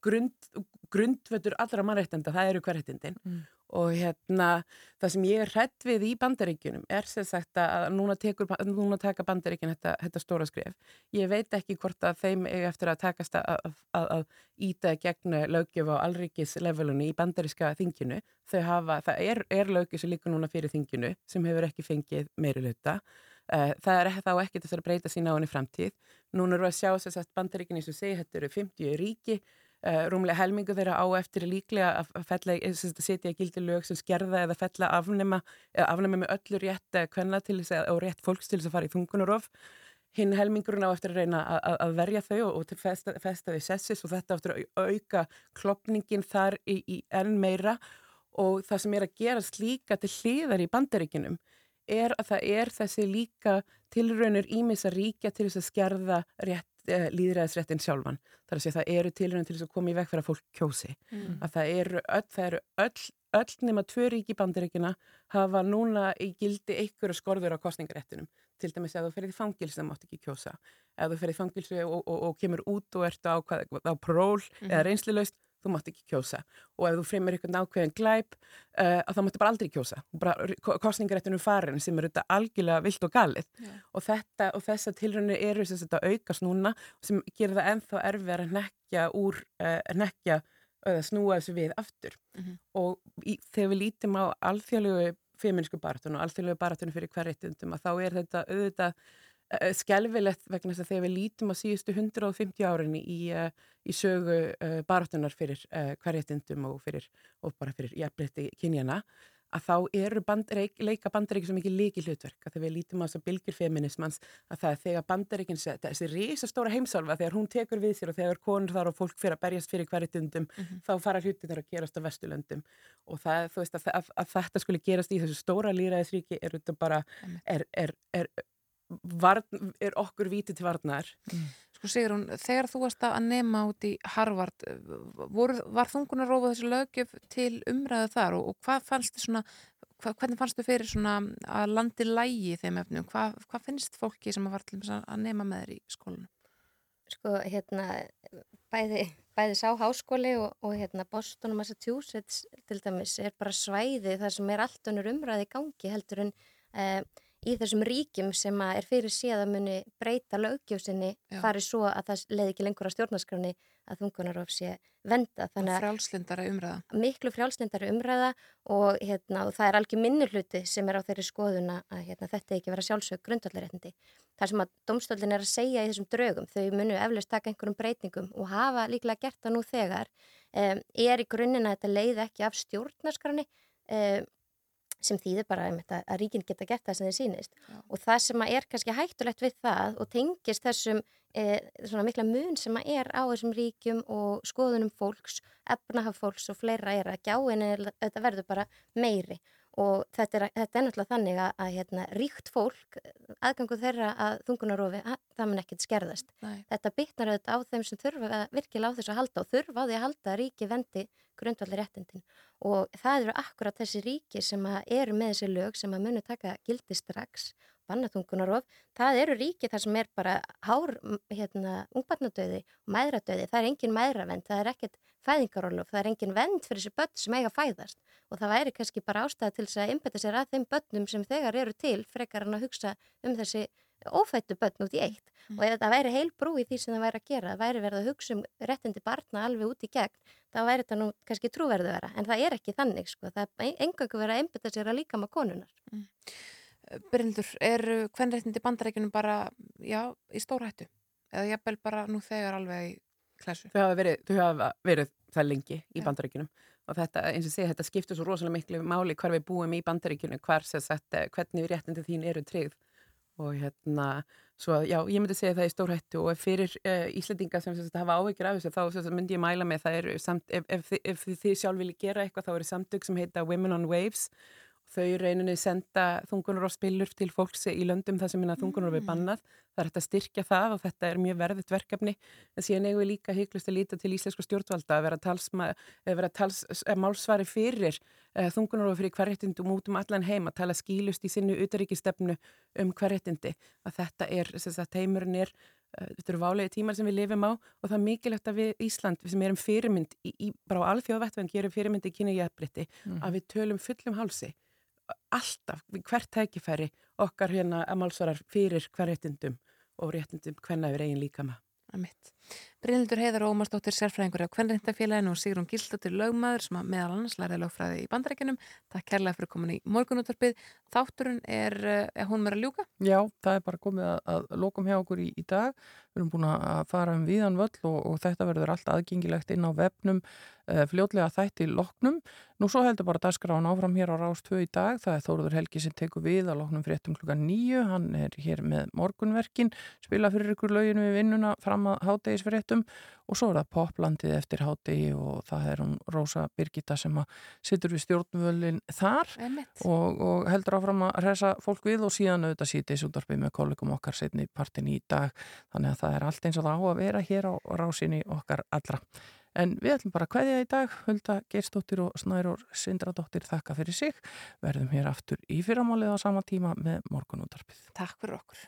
Speaker 22: grund, grundvöldur allra mannréttinda, það eru hver réttindin mm og hérna það sem ég er hrætt við í bandaríkjunum er sem sagt að núna, tekur, núna taka bandaríkjun þetta, þetta stóra skref. Ég veit ekki hvort að þeim eftir að takast að, að, að íta gegn lögjöf á alríkislevelunni í bandaríska þinginu. Hafa, það er, er lögjöf sem líka núna fyrir þinginu sem hefur ekki fengið meiri luta. Eh, það er þá ekki þess að breyta sína á henni framtíð. Núna eru að sjá þess að bandaríkjunni sem segi þetta eru 50 ríki rúmlega helmingu þeirra á eftir líklega að fella, setja gildi lög sem skerða eða fella afnema afnema með öllu rétt kvenna til þess að, og rétt fólks til þess að fara í þungunarof hinn helmingurinn á eftir að reyna að, að verja þau og, og til festa, festa við sessis og þetta eftir að auka klopningin þar í, í enn meira. Og það sem er að gera slíka til hliðar í bandaríkinum er að það er þessi líka tilraunir ímis að ríkja til þess að skerða rétt Eh, líðræðisréttin sjálfan. Það er að segja það eru tilrönd til þess að koma í veg fyrir að fólk kjósi. Mm. Að það eru öll, það eru öll, öll nema tvö ríki bandiríkina hafa núna í gildi einhverju skorður á kostningaréttinum. Til dæmis ef þú ferið í fangilsi það mátt ekki kjósa. Ef þú ferið í fangilsi og, og, og kemur út og ert á, á pról mm. eða reynslilaust þú mátt ekki kjósa og ef þú fremur eitthvað nákvæðin glæp uh, þá máttu bara aldrei kjósa kostningaréttunum farin sem eru þetta algjörlega vilt og galið yeah. og, þetta, og þessa tilröndinu eru þess að aukast núna sem gerir það enþá erfið að nekja úr uh, nekja eða snúa þessu við aftur mm -hmm. og í, þegar við lítum á alþjóðlegu feminísku baratunum og alþjóðlegu baratunum fyrir hverjættundum að þá er þetta auðvitað Eh, skelvilegt vegna þess að þegar við lítum á síðustu 150 árin í, eh, í sögu uh, baráttunar fyrir hverjættindum og, fyrir, og bara fyrir jæfnbreytti kynjana að þá eru band, leika bandaríkinn svo mikið líki hlutverk að þegar við lítum á þess að bylgjur feminismans að það er þegar bandaríkinn þessi risastóra heimsálfa þegar hún tekur við sér og þegar konur þar og fólk fyrir að berjast fyrir hverjættindum mm -hmm. þá fara hlutin þar að gerast á vestulöndum og það, þú veist að, að, að þetta skulle gerast í þessu stóra líraðisríki er bara er, er, er varn, er okkur vítið til varnar
Speaker 1: mm. Sko segir hún, þegar þú varst að nema út í Harvard voru, var þungunarófa þessu lögjöf til umræðu þar og, og hvað fannst þið svona hva, hvernig fannstu fyrir svona að landi lægi í þeim efnum? Hvað hva finnst fólki sem að var til að- nema með þér í skólanum?
Speaker 21: sko, hérna, bæði, bæði sá háskóli og, og hérna Boston og Massachusetts til dæmis er bara svæði þar sem er allt önnur umræði í gangi heldur en uh, í þessum ríkjum sem að er fyrir síðan muni breyta lögjöfsinni
Speaker 1: Já.
Speaker 21: farið svo að það leiði ekki lengur á stjórnarskránni að þungunarof sé venda. Þannig að
Speaker 1: Frjálslindara umræða.
Speaker 21: miklu frjálslindari umræða og, hérna, og það er algjör minnuluti sem er á þeirri skoðuna að hérna, þetta ekki vera sjálfsög grundvallaréttindi. Það sem að domstólinn er að segja í þessum draugum, þau munu eflaust taka einhverjum breytingum og hafa líklega gert það nú þegar, um, er í grunninn að þetta leiði ekki af stjórnarskránni um, sem þýðir bara einmitt, að, að ríkin geta gert það sem þeir sýnist. Og það sem er kannski hættulegt við það og tengist þessum e, svona mikla mun sem er á þessum ríkjum og skoðunum fólks, efnahaf fólks og fleira er að gjáin þetta verður bara meiri og þetta er, þetta er náttúrulega þannig að, að hérna, ríkt fólk, aðgangu þeirra að þungunarofi, það mun ekkert skerðast.
Speaker 1: Nei.
Speaker 21: Þetta bytnar auðvitað á þeim sem þurfa virkilega á þessu að halda og þurfa á því að halda ríki vendi grundvalli réttindin og það eru akkurat þessi ríki sem eru með þessi lög sem að munu taka gildi strax bannatungunarof, það eru ríki þar sem er bara hár hérna, ungbarnadauði og mæðradauði. Það er engin mæðravend, það er ekkert fæðingarólof, það er engin vend fyrir þessi börn sem eiga að fæðast. Og það væri kannski bara ástæða til þess að innbetta sér að þeim börnum sem þegar eru til frekar hann að hugsa um þessi ófættu börn út í eitt.
Speaker 1: Mm.
Speaker 21: og ef það væri heil brú í því sem það væri að gera, það væri verið að hugsa um réttindi barna alveg út í gegn, þá væri þetta nú kannski trúverðu vera, en það er ekki þannig sko, það er engangu verið að einbytta sér að líka maður konunar.
Speaker 1: Bryndur, er hvernréttindi bandarækjunum bara, já, í stórhættu? Eða jafnvel bara nú þegar alveg í klæsu?
Speaker 22: Þau hafa verið, þau hafa verið það lengi í
Speaker 1: Já.
Speaker 22: bandaríkjunum og þetta, eins og segja, þetta skiptur svo rosalega miklu máli hvar við búum í bandaríkjunum, hvar sem sagt, eh, hvernig réttindi þín eru tryggð og hérna, svo að, já, ég myndi segja það í stórhættu og ef fyrir uh, Íslandinga sem sagt, hafa áhyggjur af þessu, þá sagt, myndi ég mæla með það eru samt, ef, ef, þi- ef, þið- sjálf vilji gera eitthvað, þá eru samtök sem heita Women on Waves þau rauninni senda þungunar og spilur til fólks í löndum þar sem minna þungunar er bannað. Það er hægt að styrkja það og þetta er mjög verðitt verkefni. En síðan eigum við líka hygglust að líta til íslensku stjórnvalda að vera, talsma, að vera tals, að málsvari fyrir uh, þungunar og fyrir hverréttindum út um allan heim að tala skýlust í sinni utaríkistefnu um hverréttindi. Að þetta er, þess að heimurinn er Uh, þetta eru válegi tímar sem við lifum á og það er mikilvægt að við Ísland, við sem erum fyrirmynd í, í, bara á alþjóðvettvenn gerum fyrirmynd í kynni jafnbreytti,
Speaker 1: Mhm.
Speaker 22: að við tölum fullum hálsi alltaf, við hvert tækifæri okkar hérna að málsvarar fyrir hver réttindum og réttindum hvenna yfir eigin líkama.
Speaker 1: Bryndur Heiðar og Ómarsdóttir sérfræðingur á Kvenrindafélaginu og Sigrun Gildóttir lögmaður sem að meðal annars læri lögfræði í bandarækjunum. Takk kærlega fyrir komin í morgunúttarpið. Þátturinn er, eh, er hún að ljúka?
Speaker 2: Já, það er bara komið að, að lokum hjá okkur í, í dag. Við erum búin að fara um viðan völl og, og þetta verður allt aðgengilegt inn á vefnum uh, fljótlega þætti loknum. Nú svo heldur bara dagskráin áfram hér á Rás 2 í dag. Það er Þóruður Helgi sem tekur við að loknum fréttum klukkan nýju. Hann er hér með morgunverkin, spila fyrir ykkur löginu við vinnuna fram að hátegisfréttum og svo er það poplandið eftir hátegi og það er hún Rósa Birgitta sem að situr við stjórnvölin þar og, og heldur áfram að resa fólk við og síðan auðvitað sítið útvarpið með kollegum okkar setni partin í dag. Þannig að það er allt eins og það á að vera hér á rásinni okkar allra. En við ætlum bara að kveðja í dag Hulda Geirsdóttir og Snærur Sindradóttir þakka fyrir sig, verðum hér aftur í fyrramálið á sama tíma með morgunútvarpið.
Speaker 1: Takk fyrir okkur.